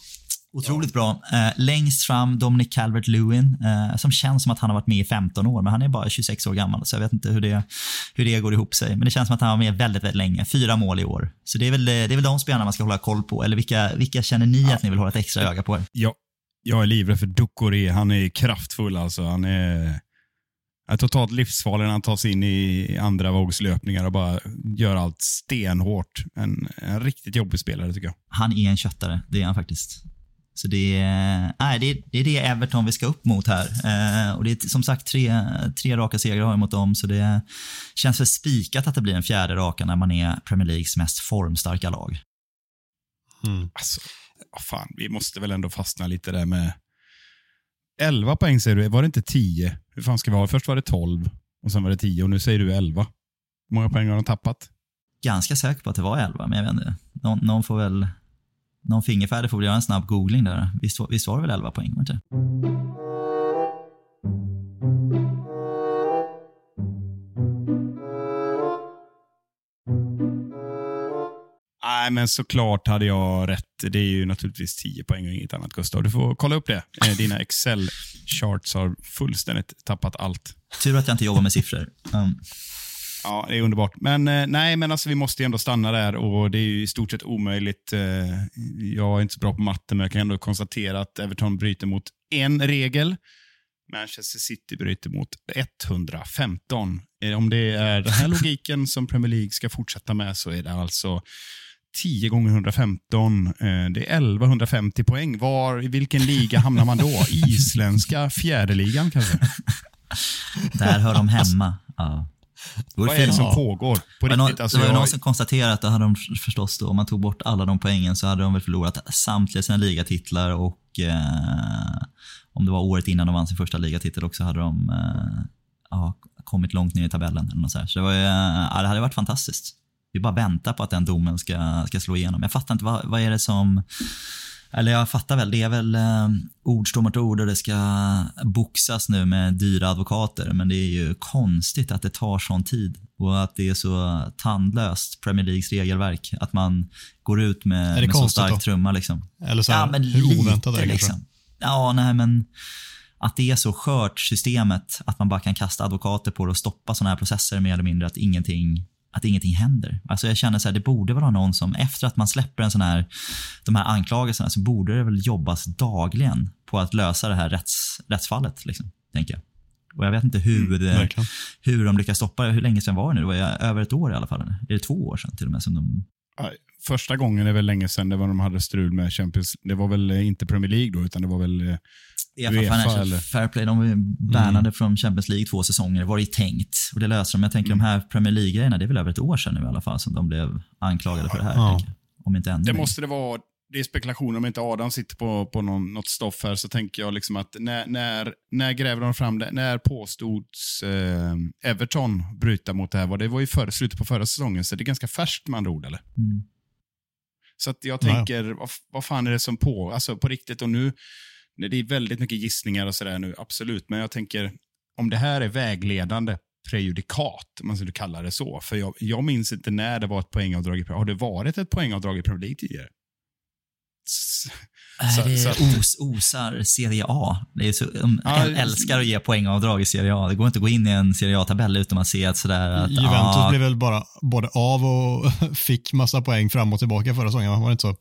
S2: Otroligt bra. Eh, längst fram Dominic Calvert-Lewin, eh, som känns som att han har varit med i 15 år, men han är bara 26 år gammal, så jag vet inte hur det, hur det går ihop sig. Men det känns som att han var med väldigt, väldigt länge. Fyra mål i år. Så det är väl, det är väl de spelarna man ska hålla koll på. Eller vilka, vilka känner ni ja. att ni vill hålla ett extra öga på?
S1: Ja, Jag är livrädd för Ducoré. Han är kraftfull alltså. Han är, är totalt livsfarlig när han tar sig in i andra vågslöpningar och bara gör allt stenhårt. En, en riktigt jobbig spelare tycker jag.
S2: Han är en köttare, det är han faktiskt. Så det är, nej, det, är, det är det Everton vi ska upp mot här. Eh, och det är som sagt tre, tre raka segrar har mot dem, så det känns väl spikat att det blir en fjärde raka när man är Premier Leagues mest formstarka lag.
S4: Mm.
S1: Alltså, fan, vi måste väl ändå fastna lite där med 11 poäng säger du, var det inte 10? Hur fan ska vi ha? Först var det 12 och sen var det 10 och nu säger du 11. Hur många poäng har de tappat?
S2: Ganska säker på att det var 11, men jag vet inte. Någon, någon får väl någon fingerfärdig får väl göra en snabb googling där. Visst, visst var det väl 11 poäng? Var inte?
S1: Nej, men såklart hade jag rätt. Det är ju naturligtvis 10 poäng och inget annat, Gustav. Du får kolla upp det. Eh, Dina Excel-charts har fullständigt tappat allt.
S2: Tur att jag inte jobbar med siffror. Um,
S1: Ja, det är underbart. Men eh, nej, men alltså vi måste ju ändå stanna där och det är ju i stort sett omöjligt. Eh, jag är inte så bra på matte, men jag kan ändå konstatera att Everton bryter mot en regel. Manchester City bryter mot 115. Eh, Om det är den här logiken som Premier League ska fortsätta med så är det alltså 10 gånger 115. Eh, Det är 1150 poäng. Var, I vilken liga hamnar man då? Isländska fjärdeligan kanske?
S2: där hör de hemma. Ja.
S1: Vad är det som
S4: Ja.
S1: pågår? På
S2: var, någon,
S1: riktigt, alltså,
S2: det var
S1: jag-
S2: någon som konstaterade att då hade de förstås då, om man tog bort alla de poängen så hade de väl förlorat samtliga sina ligatitlar och eh, om det var året innan de vann sin första ligatitel också hade de eh, ja, kommit långt ner i tabellen. Eller något så, så det, var, ja, det hade varit fantastiskt. Vi bara väntar på att den domen ska, ska slå igenom. Jag fattar inte, vad, vad är det som... Eller jag fattar väl, det är väl eh, ord står mot ord och det ska boxas nu med dyra advokater. Men det är ju konstigt att det tar sån tid och att det är så tandlöst, Premier Leagues regelverk. Att man går ut med,
S4: Är det
S2: med så stark
S4: då?
S2: trumma. Liksom.
S4: Eller så här,
S2: Ja, men
S4: hur
S2: lite
S4: oväntat är det kanske?
S2: liksom. Ja, nej men att det är så skört systemet att man bara kan kasta advokater på det och stoppa sådana här processer mer eller mindre att ingenting att ingenting händer. Alltså jag känner så här, det borde vara någon som, efter att man släpper en sån här, de här anklagelserna, så borde det väl jobbas dagligen på att lösa det här rätts, rättsfallet, liksom, tänker jag. Och jag vet inte hur,
S4: Mm,
S2: eh, hur de lyckas stoppa det. Hur länge sedan var det nu? Det var över ett år i alla fall. Är det två år sedan till och med som de...
S1: Första gången är väl länge sedan det var de hade strul med Champions Det var väl eh, inte Premier League då, utan det var väl...
S2: UEFA
S1: UEFA,
S2: Financial
S1: eller?
S2: Fair Play, de bannade från Champions League två säsonger. var det tänkt. Och det löser de. Jag tänker de här Premier League-grejerna, det är väl över ett år sedan nu i alla fall som de blev anklagade för det här.
S4: Ja.
S2: Om inte ännu
S1: Det måste det vara. Det är spekulationer om inte Adam sitter på, på någon, något stoff här, så tänker jag liksom att när, när, när gräver de fram det? När påstods eh, Everton bryta mot det här? Var det var ju för, slutet på förra säsongen, så det är ganska färskt med andra ord, eller?
S2: Mm.
S1: Så att jag
S4: Ja, ja.
S1: tänker, vad, vad fan är det som på, alltså på riktigt och nu, det är väldigt mycket gissningar och sådär nu, absolut, men jag tänker, om det här är vägledande prejudikat, om man skulle kalla det så, för jag, jag minns inte när det var ett poängavdrag i, har det varit ett poängavdrag i Premier League tidigare? Så-
S2: det
S1: så-
S2: os, osar Serie A. Det är så, de
S1: Ja,
S2: äl- älskar att ge poängavdrag i Serie A. Det går inte att gå in i en Serie A-tabell utan att se att sådär att
S4: Juventus
S2: ah,
S4: blev väl bara både av och fick massa poäng fram och tillbaka förra säsongen, var det inte så?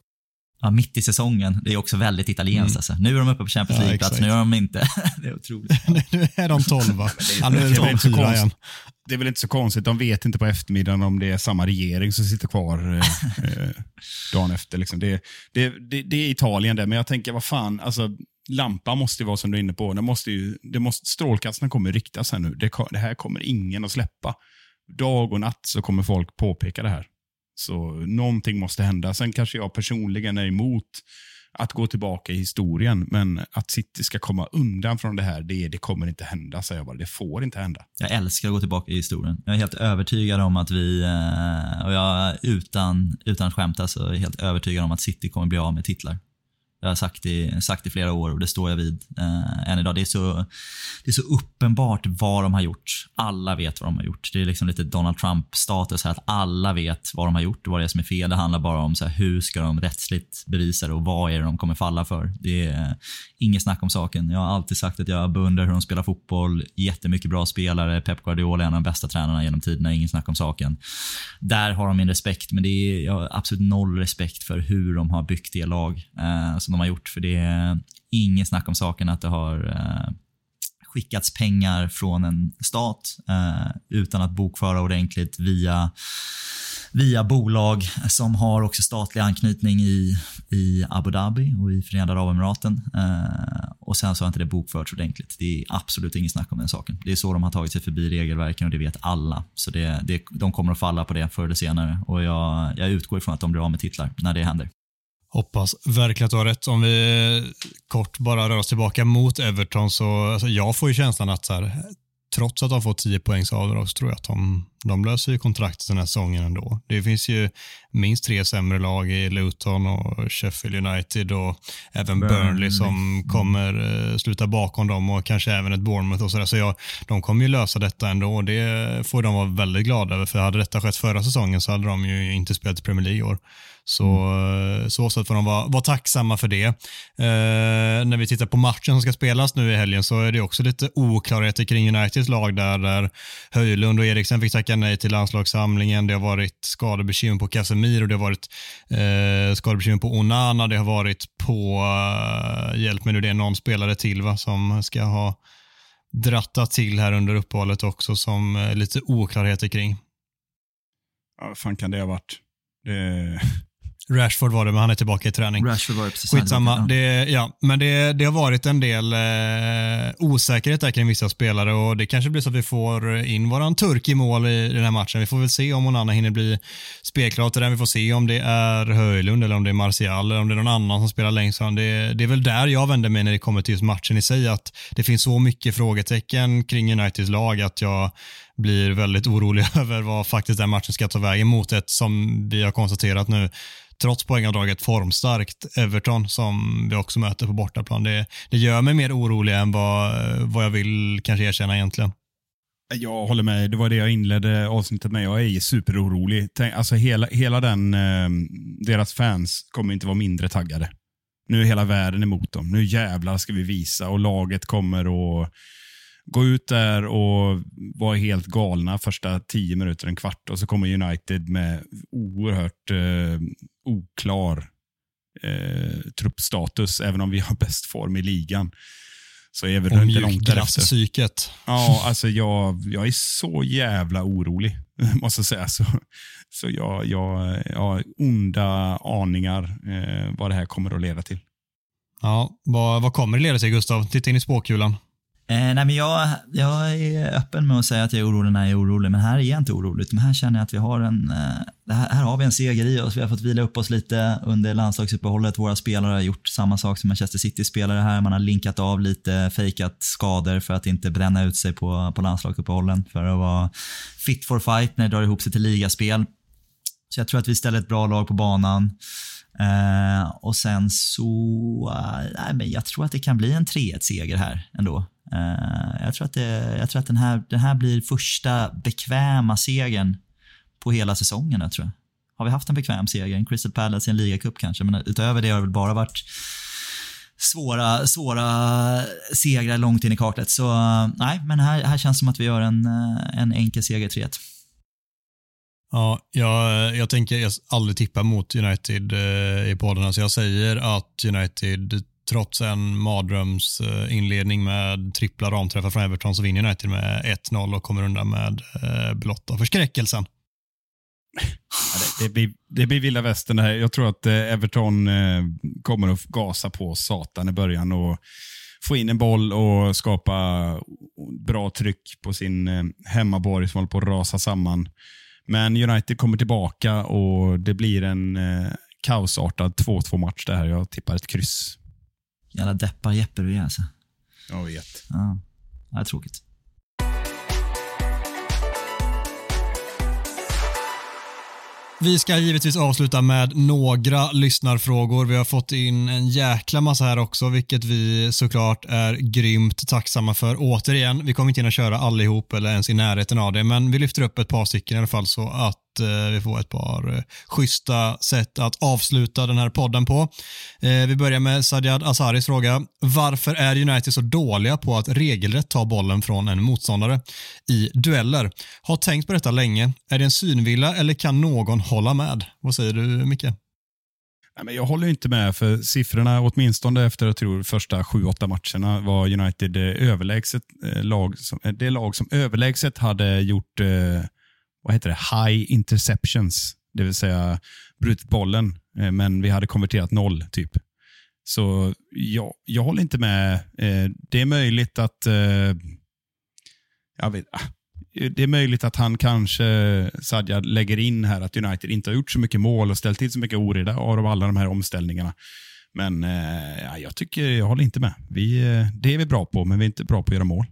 S2: Ja, mitt i säsongen. Det är också väldigt italienskt.
S4: Mm.
S2: Alltså. Nu är de uppe på Champions
S4: Ja,
S2: League-plats, nu är de inte. det är otroligt.
S4: nu är de tolva. Ja, nu är
S1: det
S4: det
S1: är väl inte så konstigt.
S4: igen.
S1: Det är väl inte så konstigt, de vet inte på eftermiddagen om det är samma regering som sitter kvar eh, eh, dagen efter. Liksom. Det, det, det, det är Italien det, men jag tänker, vad fan, alltså, lampan måste ju vara som du är inne på. Det måste ju, det måste, strålkastarna kommer riktas här nu. Det, det här kommer ingen att släppa. Dag och natt så kommer folk påpeka det här. Så någonting måste hända. Sen kanske jag personligen är emot att gå tillbaka i historien, men att City ska komma undan från det här, det, det kommer inte hända, säger jag bara. Det får inte hända.
S2: Jag älskar att gå tillbaka i historien. Jag är helt övertygad om att vi, eh, och jag utan, utan att skämta, så alltså, är jag helt övertygad om att City kommer bli av med titlar. Jag har sagt i, sagt i flera år och det står jag vid eh, än idag. Det är, så, det är så uppenbart vad de har gjort. Alla vet vad de har gjort. Det är liksom lite Donald Trump-status här, att alla vet vad de har gjort och vad det är som är fel. Det handlar bara om så här, hur ska de rättsligt bevisa det och vad är det de kommer falla för. Det är eh, inget snack om saken. Jag har alltid sagt att jag beundrar hur de spelar fotboll. Jättemycket bra spelare. Pep Guardiola är en av de bästa tränarna genom tiderna. Inget snack om saken. Där har de min respekt, men det är, jag har absolut noll respekt för hur de har byggt det lag eh, som de har gjort. För det är inget snack om saken att det har eh, skickats pengar från en stat eh, utan att bokföra ordentligt via, via bolag som har också statlig anknytning i, i Abu Dhabi och i Förenade Arabemiraten. Eh, och sen så har inte det bokförts ordentligt. Det är absolut inget snack om den saken. Det är så de har tagit sig förbi regelverken och det vet alla. Så det, det, de kommer att falla på det förr eller senare och jag, jag utgår ifrån att de blir av med titlar när det händer.
S4: Hoppas verkligen att du har rätt. Om vi kort bara rör oss tillbaka mot Everton så alltså jag får ju känslan att så här, trots att de får 10 poängs avdrag så tror jag att de, de löser ju kontraktet den här säsongen ändå. Det finns ju minst tre sämre lag i Luton och Sheffield United och även Burnley, Burnley som mm. kommer uh, sluta bakom dem och kanske även ett Bournemouth och sådär. Så jag, de kommer ju lösa detta ändå och det får de vara väldigt glada över för hade detta skett förra säsongen så hade de ju inte spelat i Premier League i år. Så, mm. så sätt får de vara, vara tacksamma för det. Eh, när vi tittar på matchen som ska spelas nu i helgen så är det också lite oklarheter kring Uniteds lag där, där Höjlund och Eriksen fick tacka nej till landslagssamlingen. Det har varit skadebekymmer på Casemiro, det har varit eh, skadebekymmer på Onana, det har varit på, eh, hjälp mig nu, det är någon spelare till va, som ska ha drattat till här under uppehållet också som eh, lite oklarheter kring.
S1: Ja, vad fan kan det ha varit? Det...
S4: Rashford var det, men han är tillbaka i träning.
S2: Rashford var det precis.
S4: Skitsamma. Ja. Det, ja, men det, det har varit en del eh, osäkerhet där kring vissa spelare och det kanske blir så att vi får in våran turk i mål i, den här matchen. Vi får väl se om Onana hinner bli spelklar till den. Vi får se om det är Höjlund eller om det är Martial eller om det är någon annan som spelar längst fram. Det, det är väl där jag vänder mig när det kommer till just matchen i sig, att det finns så mycket frågetecken kring Uniteds lag att jag blir väldigt orolig över vad faktiskt den matchen ska ta vägen mot ett, som vi har konstaterat nu, trots poängavdraget formstarkt Everton som vi också möter på bortaplan. Det, det gör mig mer orolig än vad, vad jag vill kanske erkänna egentligen.
S1: Jag håller med. Det var det jag inledde avsnittet med. Jag är superorolig. Tänk, alltså hela, hela den, eh, deras fans kommer inte vara mindre taggade. Nu är hela världen emot dem. Nu jävlar ska vi visa och laget kommer att gå ut där och vara helt galna första tio minuter, en kvart och så kommer United med oerhört eh, oklar eh, truppstatus, även om vi har bäst form i ligan. Så är vi inte långt därefter.
S4: psyket.
S1: Ja, alltså jag, jag är så jävla orolig, måste jag säga. Så, så jag, jag, jag har onda aningar eh, vad det här kommer att leda till.
S4: Ja, vad, vad kommer det leda till, Gustav? Titta in i spåkulan.
S2: Eh, nej, men jag, jag är öppen med att säga att jag är orolig när jag är orolig, men här är jag inte orolig. Men här känner jag att vi har en, eh, här, här, har vi en seger i oss. Vi har fått vila upp oss lite under landslagsuppehållet. Våra spelare har gjort samma sak som Manchester City-spelare här. Man har linkat av lite, fejkat skador för att inte bränna ut sig på, på landslagsuppehållen. För att vara fit for fight när det drar ihop sig till ligaspel. Så jag tror att vi ställer ett bra lag på banan. Eh, och sen så, eh, nej, men jag tror att det kan bli en 3-1-seger här ändå. Uh, jag tror att, det, jag tror att den, här, den här blir första bekväma segern på hela säsongen. Jag tror. Har vi haft en bekväm seger? En Crystal Palace i en ligacup kanske, men utöver det har det väl bara varit svåra, svåra segrar långt in i kaklet. Så nej, men här, här känns det som att vi gör en, en enkel seger 3-1.
S4: Ja, jag, jag tänker jag aldrig tippa mot United eh, i podden. så jag säger att United trots en mardrömsinledning eh, med trippla ramträffar från Everton så vinner United med 1-0 och kommer undan med eh, blotta förskräckelsen.
S1: Ja, det, det, blir, det blir vilda västern här. Jag tror att eh, Everton eh, kommer att gasa på satan i början och få in en boll och skapa bra tryck på sin eh, hemmaborg som håller på att rasa samman. Men United kommer tillbaka och det blir en eh, kaosartad 2-2 match det här. Jag tippar ett kryss.
S2: Jävla deppar Jeppe du är alltså.
S1: Jag vet.
S2: Ja, det är tråkigt.
S4: Vi ska givetvis avsluta med några lyssnarfrågor. Vi har fått in en jäkla massa här också, vilket vi såklart är grymt tacksamma för. Återigen, vi kommer inte hinna köra allihop eller ens i närheten av det, men vi lyfter upp ett par stycken i alla fall så att att eh, vi får ett par eh, schyssta sätt att avsluta den här podden på. Eh, vi börjar med Sadiad Asaris fråga. Varför är United så dåliga på att regelrätt ta bollen från en motståndare i dueller? Har tänkt på detta länge. Är det en synvilla eller kan någon hålla med? Vad säger du, Micke?
S1: Nej, men jag håller inte med, för siffrorna, åtminstone efter jag tror, första sju, åtta matcherna, var United överlägset eh, lag som, det lag som överlägset hade gjort eh, vad heter det, high interceptions, det vill säga brutit bollen, eh, men vi hade konverterat noll, typ. Så jag, jag håller inte med. Eh, det är möjligt att eh, jag vet, ah, det är möjligt att han kanske, Sadja, lägger in här att United inte har gjort så mycket mål och ställt till så mycket oreda av alla de här omställningarna. Men eh, ja, jag tycker, jag håller inte med. Vi, det är vi bra på, men vi är inte bra på att göra mål.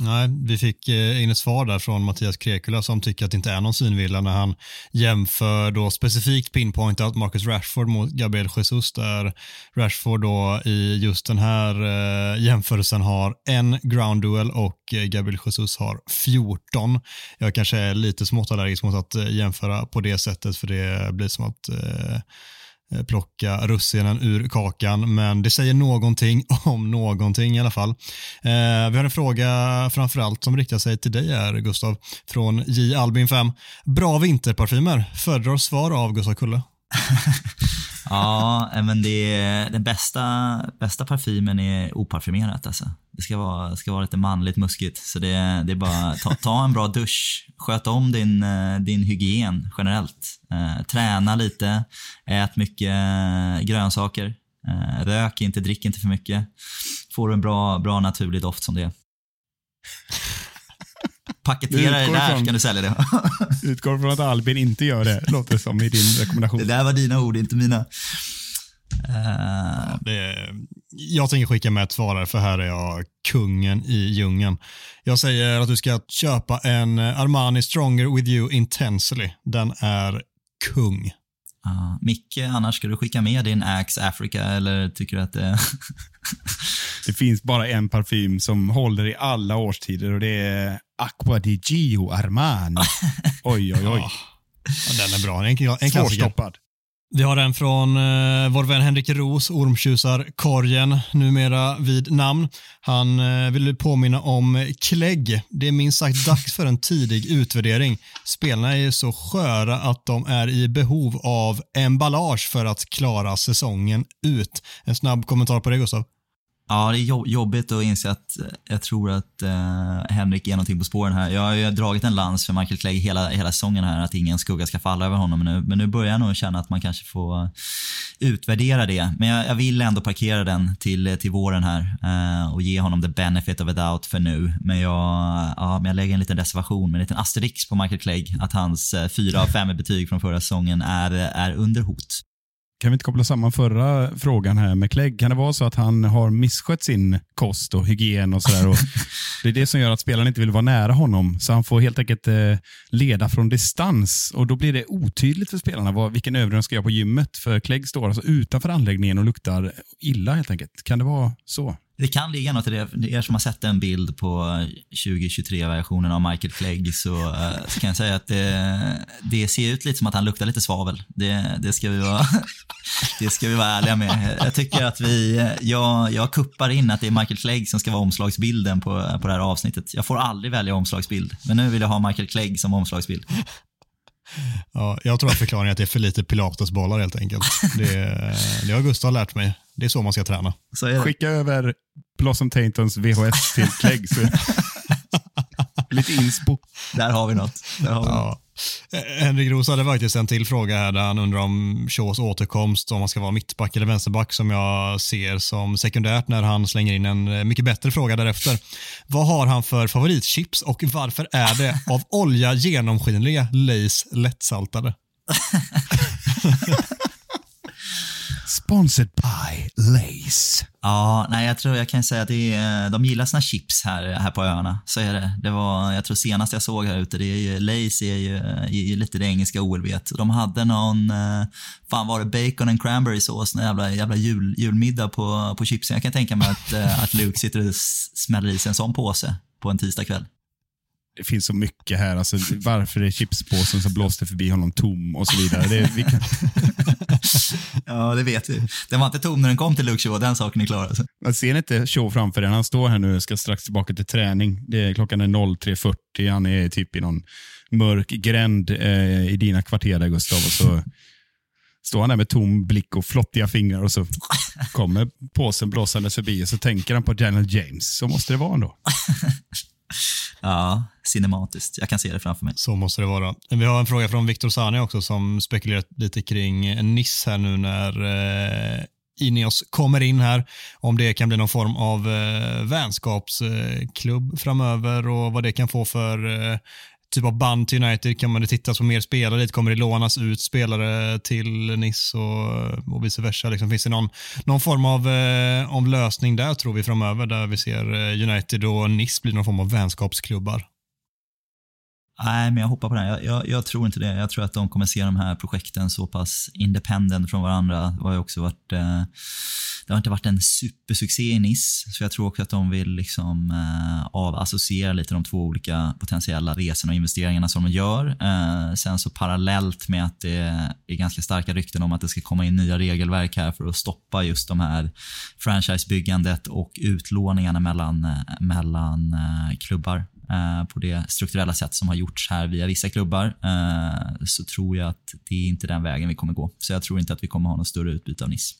S4: Nej, vi fick inget in ett svar där från Mattias Krekula som tycker att det inte är någon synvilla när han jämför då specifikt pinpointat Marcus Rashford mot Gabriel Jesus där Rashford då i just den här eh, jämförelsen har en ground duel och eh, Gabriel Jesus har 14. Jag kanske är lite smått allergisk mot att jämföra på det sättet för det blir som att Eh, Eh, plocka russinen ur kakan, men det säger någonting om någonting i alla fall. Eh, vi har en fråga framförallt som riktar sig till dig här, Gustav, från J. Albin 5. Bra vinterparfymer, föredrar svar av Gustav Kulle.
S2: ja, eh, men det är, den bästa, bästa parfymen är oparfymerat alltså. Det ska vara, ska vara lite manligt muskigt. Så det, det är bara ta, ta en bra dusch. Sköt om din, eh, din hygien generellt. Eh, träna lite. Ät mycket eh, grönsaker. Eh, rök inte, drick inte för mycket. Får du en bra, bra naturlig doft som det är. Paketera det där från, kan du sälja det.
S1: utgår från att Albin inte gör det, låter som i din rekommendation.
S2: Det där var dina ord, inte mina.
S4: Uh... Det, jag tänker skicka med ett svar för här är jag kungen i djungeln. Jag säger att du ska köpa en Armani Stronger With You Intensely. Den är kung.
S2: Uh, Micke, annars ska du skicka med din Axe Africa eller tycker du att det...
S1: det finns bara en parfym som håller i alla årstider och det är Aqua di Gio Armani. Oj, oj, oj.
S4: Ja, den är bra. En, en
S1: Svårstoppad.
S4: Vi har en från eh, vår vän Henrik Ros, ormtjusarkorgen, numera vid namn. Han eh, vill påminna om klägg. Det är minst sagt dags för en tidig utvärdering. Spelarna är så sköra att de är i behov av emballage för att klara säsongen ut. En snabb kommentar på det, Gustav?
S2: Ja, det är jobbigt att inse att eh, jag tror att eh, Henrik är någonting på spåren här. Jag har ju dragit en lans för Michael Clegg hela, hela säsongen här, att ingen skugga ska falla över honom. Nu, men nu börjar jag nog känna att man kanske får utvärdera det. Men jag, jag vill ändå parkera den till, till våren här eh, och ge honom the benefit of a doubt för nu. Men jag, ja, men jag lägger en liten reservation med en liten asterix på Michael Clegg, att hans uh, fyra av fem betyg från förra säsongen är, är under hot.
S1: Kan vi inte koppla samman förra frågan här med Clegg? Kan det vara så att han har misskött sin kost och hygien och sådär? det är det som gör att spelaren inte vill vara nära honom. Så han får helt enkelt eh, leda från distans och då blir det otydligt för spelarna vad, vilken övning de ska göra på gymmet. För Clegg står alltså utanför anläggningen och luktar illa helt enkelt. Kan det vara så?
S2: Det kan ligga något i det. Er som har sett en bild på 2023-versionen av Michael Clegg så, eh, så, kan jag säga att det, det, ser ut lite som att han luktar lite svavel. Det, det, ska, vi vara, det ska vi vara ärliga med. Jag tycker att vi, jag, jag kuppar in att det är Michael Clegg som ska vara omslagsbilden på, på det här avsnittet. Jag får aldrig välja omslagsbild, men nu vill jag ha Michael Clegg som omslagsbild.
S4: Ja, jag tror att förklaringen är att det är för lite pilatesbollar helt enkelt. Det, det har Gustav lärt mig. Det är så man ska träna.
S1: Skicka över Blossom Taintons VHS till Clegg. Lite inspo.
S2: Där har vi något. Där har vi ja. något.
S4: Eh, Henrik Roos hade faktiskt en till fråga här där han undrar om Shaws återkomst, om han ska vara mittback eller vänsterback som jag ser som sekundärt när han slänger in en eh, mycket bättre fråga därefter. Vad har han för favoritchips och varför är det av olja genomskinliga Lays lättsaltade?
S1: Sponsored by Lace.
S2: Ja, nej, jag tror jag kan säga att det är, eh, de gillar sina chips här, här på öarna. Så är det. det var, jag tror senast jag såg här ute, det är ju, Lace är ju, eh, är lite det engelska OLV. De hade någon, eh, fan var det bacon and cranberry sås, en jävla, jävla jul, julmiddag på, på chipsen. Jag kan tänka mig att, att Luke sitter och smäller i sig en sån påse på en tisdagkväll
S1: det finns så mycket här. Alltså, varför är chipspåsen som blåste förbi honom tom och så vidare. Det, vi kan...
S2: ja, det vet vi. Den var inte tom när den kom till Luke Shaw, den saken är klar. Alltså.
S1: Jag ser inte Shaw framför den. Han står här nu och ska strax tillbaka till träning. Det är, klockan är 03.40. Han är typ i någon mörk gränd eh, i dina kvarter där, Gustav. Och så står han där med tom blick och flottiga fingrar och så kommer påsen blåsandes förbi och så tänker han på Daniel James. Så måste det vara ändå.
S2: Ja, cinematiskt. Jag kan se det framför mig.
S4: Så måste det vara. Vi har en fråga från Viktor Sani också som spekulerat lite kring Nice här nu när eh, Ineos kommer in här. Om det kan bli någon form av eh, vänskapsklubb framöver och vad det kan få för eh, typ av band till United. Kan man det tittas på mer spelare dit? Kommer det lånas ut spelare till Nice och, och vice versa? Liksom, finns det någon, någon form av, eh, av lösning där tror vi framöver där vi ser eh, United och Nice bli någon form av vänskapsklubbar?
S2: Nej, men jag hoppar på det. Jag, jag, jag, tror inte det. Jag tror att de kommer se de här projekten så pass independent från varandra. Det har ju också varit, eh, det har inte varit en supersuccé i Nice, så jag tror också att de vill liksom eh, avassociera lite de två olika potentiella resorna och investeringarna som de gör. Eh, sen så parallellt med att det är ganska starka rykten om att det ska komma in nya regelverk här för att stoppa just de här franchisebyggandet och utlåningarna mellan, eh, mellan eh, klubbar Eh, på det strukturella sätt som har gjorts här via vissa klubbar eh, så tror jag att det är inte den vägen vi kommer gå. Så jag tror inte att vi kommer ha något större utbyte av Nice.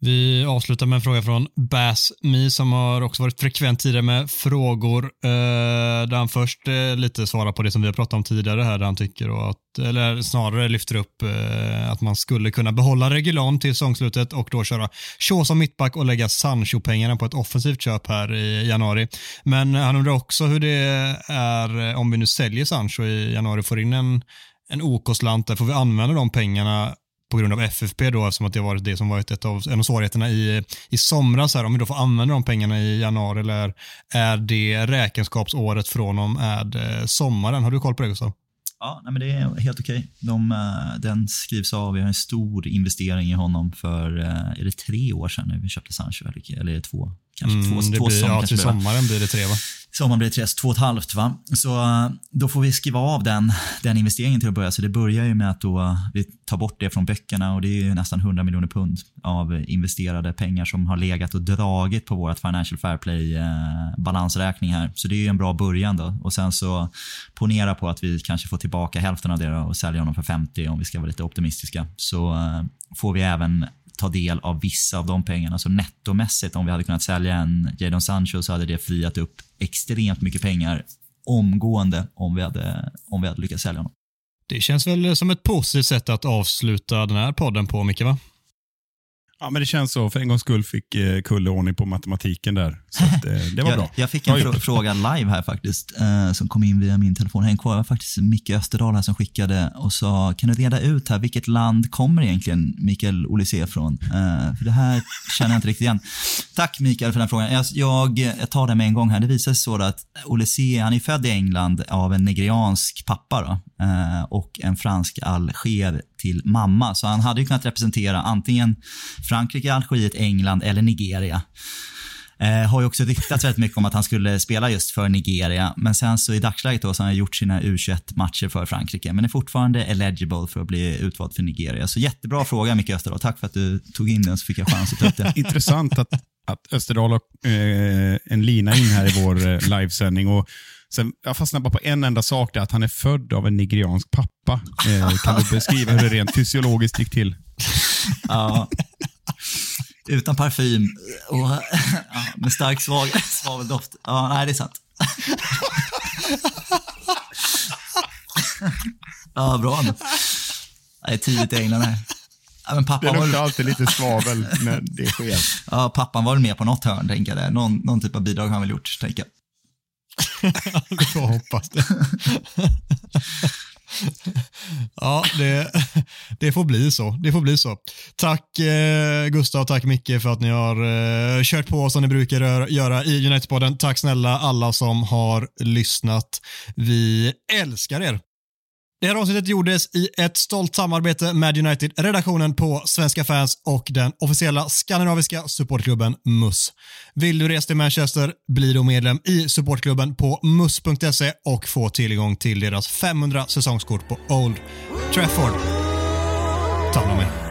S4: Vi avslutar med en fråga från Bass Me som har också varit frekvent tidigare med frågor. Eh, där han först eh, lite svarar på det som vi har pratat om tidigare här, där han tycker att, eller snarare lyfter upp eh, att man skulle kunna behålla Regulon till säsongslutet och då köra Shaw som mittback och lägga Sancho-pengarna på ett offensivt köp här i januari. Men han undrar också hur det är eh, om vi nu säljer Sancho i januari, får in en en OK-slant, OK får vi använda de pengarna på grund av FFP då, eftersom att det har varit det som varit ett av, en av svårigheterna i, i somras. Här, om vi då får använda de pengarna i januari eller är det räkenskapsåret från honom är eh, sommaren? Har du koll på det Gustav?
S2: Ja, nej, men det är helt okej. De, eh, den skrivs av. Vi har en stor investering i honom för, eh, är det tre år sedan när vi köpte Sancho? Eller är det två? Kanske
S4: mm,
S2: två,
S4: det
S2: två
S4: blir,
S2: säsonger.
S4: Ja, till sommaren blir det tre va?
S2: Sommaren blir det tre, två och ett halvt va. Så eh, då får vi skriva av den, den investeringen till att börja. Så det börjar ju med att då eh, vi tar bort det från böckerna och det är ju nästan 100 miljoner pund av investerade pengar som har legat och dragit på vårt Financial Fair Play eh, balansräkning här. Så det är ju en bra början då. Och sen så ponera på att vi kanske får tillbaka hälften av det och sälja honom för 50 om vi ska vara lite optimistiska. Så eh, får vi även ta del av vissa av de pengarna. Så nettomässigt, om vi hade kunnat sälja en Jadon Sancho så hade det friat upp extremt mycket pengar omgående om vi hade, om vi hade lyckats sälja honom.
S4: Det känns väl som ett positivt sätt att avsluta den här podden på, Micke, va?
S1: Ja, men det känns så. För en gångs skull fick eh, Kulle ordning på matematiken där. Att, eh, det var
S2: jag,
S1: bra.
S2: Jag fick en fr fråga live här faktiskt, eh, som kom in via min telefon. Det var faktiskt Micke Österdahl här som skickade och sa, kan du reda ut här, vilket land kommer egentligen Mikael Olysée från? Eh, för det här känner jag inte riktigt igen. Tack Mikael för den frågan. Jag, jag, jag tar det med en gång här. Det visar sig så att Olysée, han är född i England av en nigeriansk pappa då, eh, och en fransk alger till mamma. Så han hade ju kunnat representera antingen Frankrike, Algeriet, England eller Nigeria. Eh, har ju också ryktats väldigt mycket om att han skulle spela just för Nigeria. Men sen så i dagsläget då så har han gjort sina U21-matcher för Frankrike. Men är fortfarande eligible för att bli utvald för Nigeria. Så jättebra fråga Micke Österdahl. Tack för att du tog in den så fick jag chans att ta upp den.
S1: Intressant att, att Österdahl har eh, en lina in här i vår eh, livesändning. Och Sen, jag fastnade bara på en enda sak, där, att han är född av en nigeriansk pappa. Eh, kan du beskriva hur det rent fysiologiskt gick till?
S2: Ja. Utan parfym och ja, med stark svag, svaveldoft. Ja, nej, det är sant. Ja, bra ändå. Det är tidigt i England här. Ja, men pappa
S1: det luktar alltid lite svavel när det sker.
S2: Ja, pappan var med på något hörn, tänker jag. Någon, någon typ av bidrag har han väl gjort, tänker jag.
S4: Får hoppas det. ja, det, det, får bli så. Det får bli så. Tack eh, Gustav, tack Micke för att ni har eh, kört på som ni brukar göra i United-podden. Tack snälla alla som har lyssnat. Vi älskar er. Det här avsnittet gjordes i ett stolt samarbete med United-redaktionen på Svenska fans och den officiella skandinaviska supportklubben MUS. Vill du resa till Manchester, bli då medlem i supportklubben på mus.se och få tillgång till deras 500 säsongskort på Old Trafford. Ta hand om er.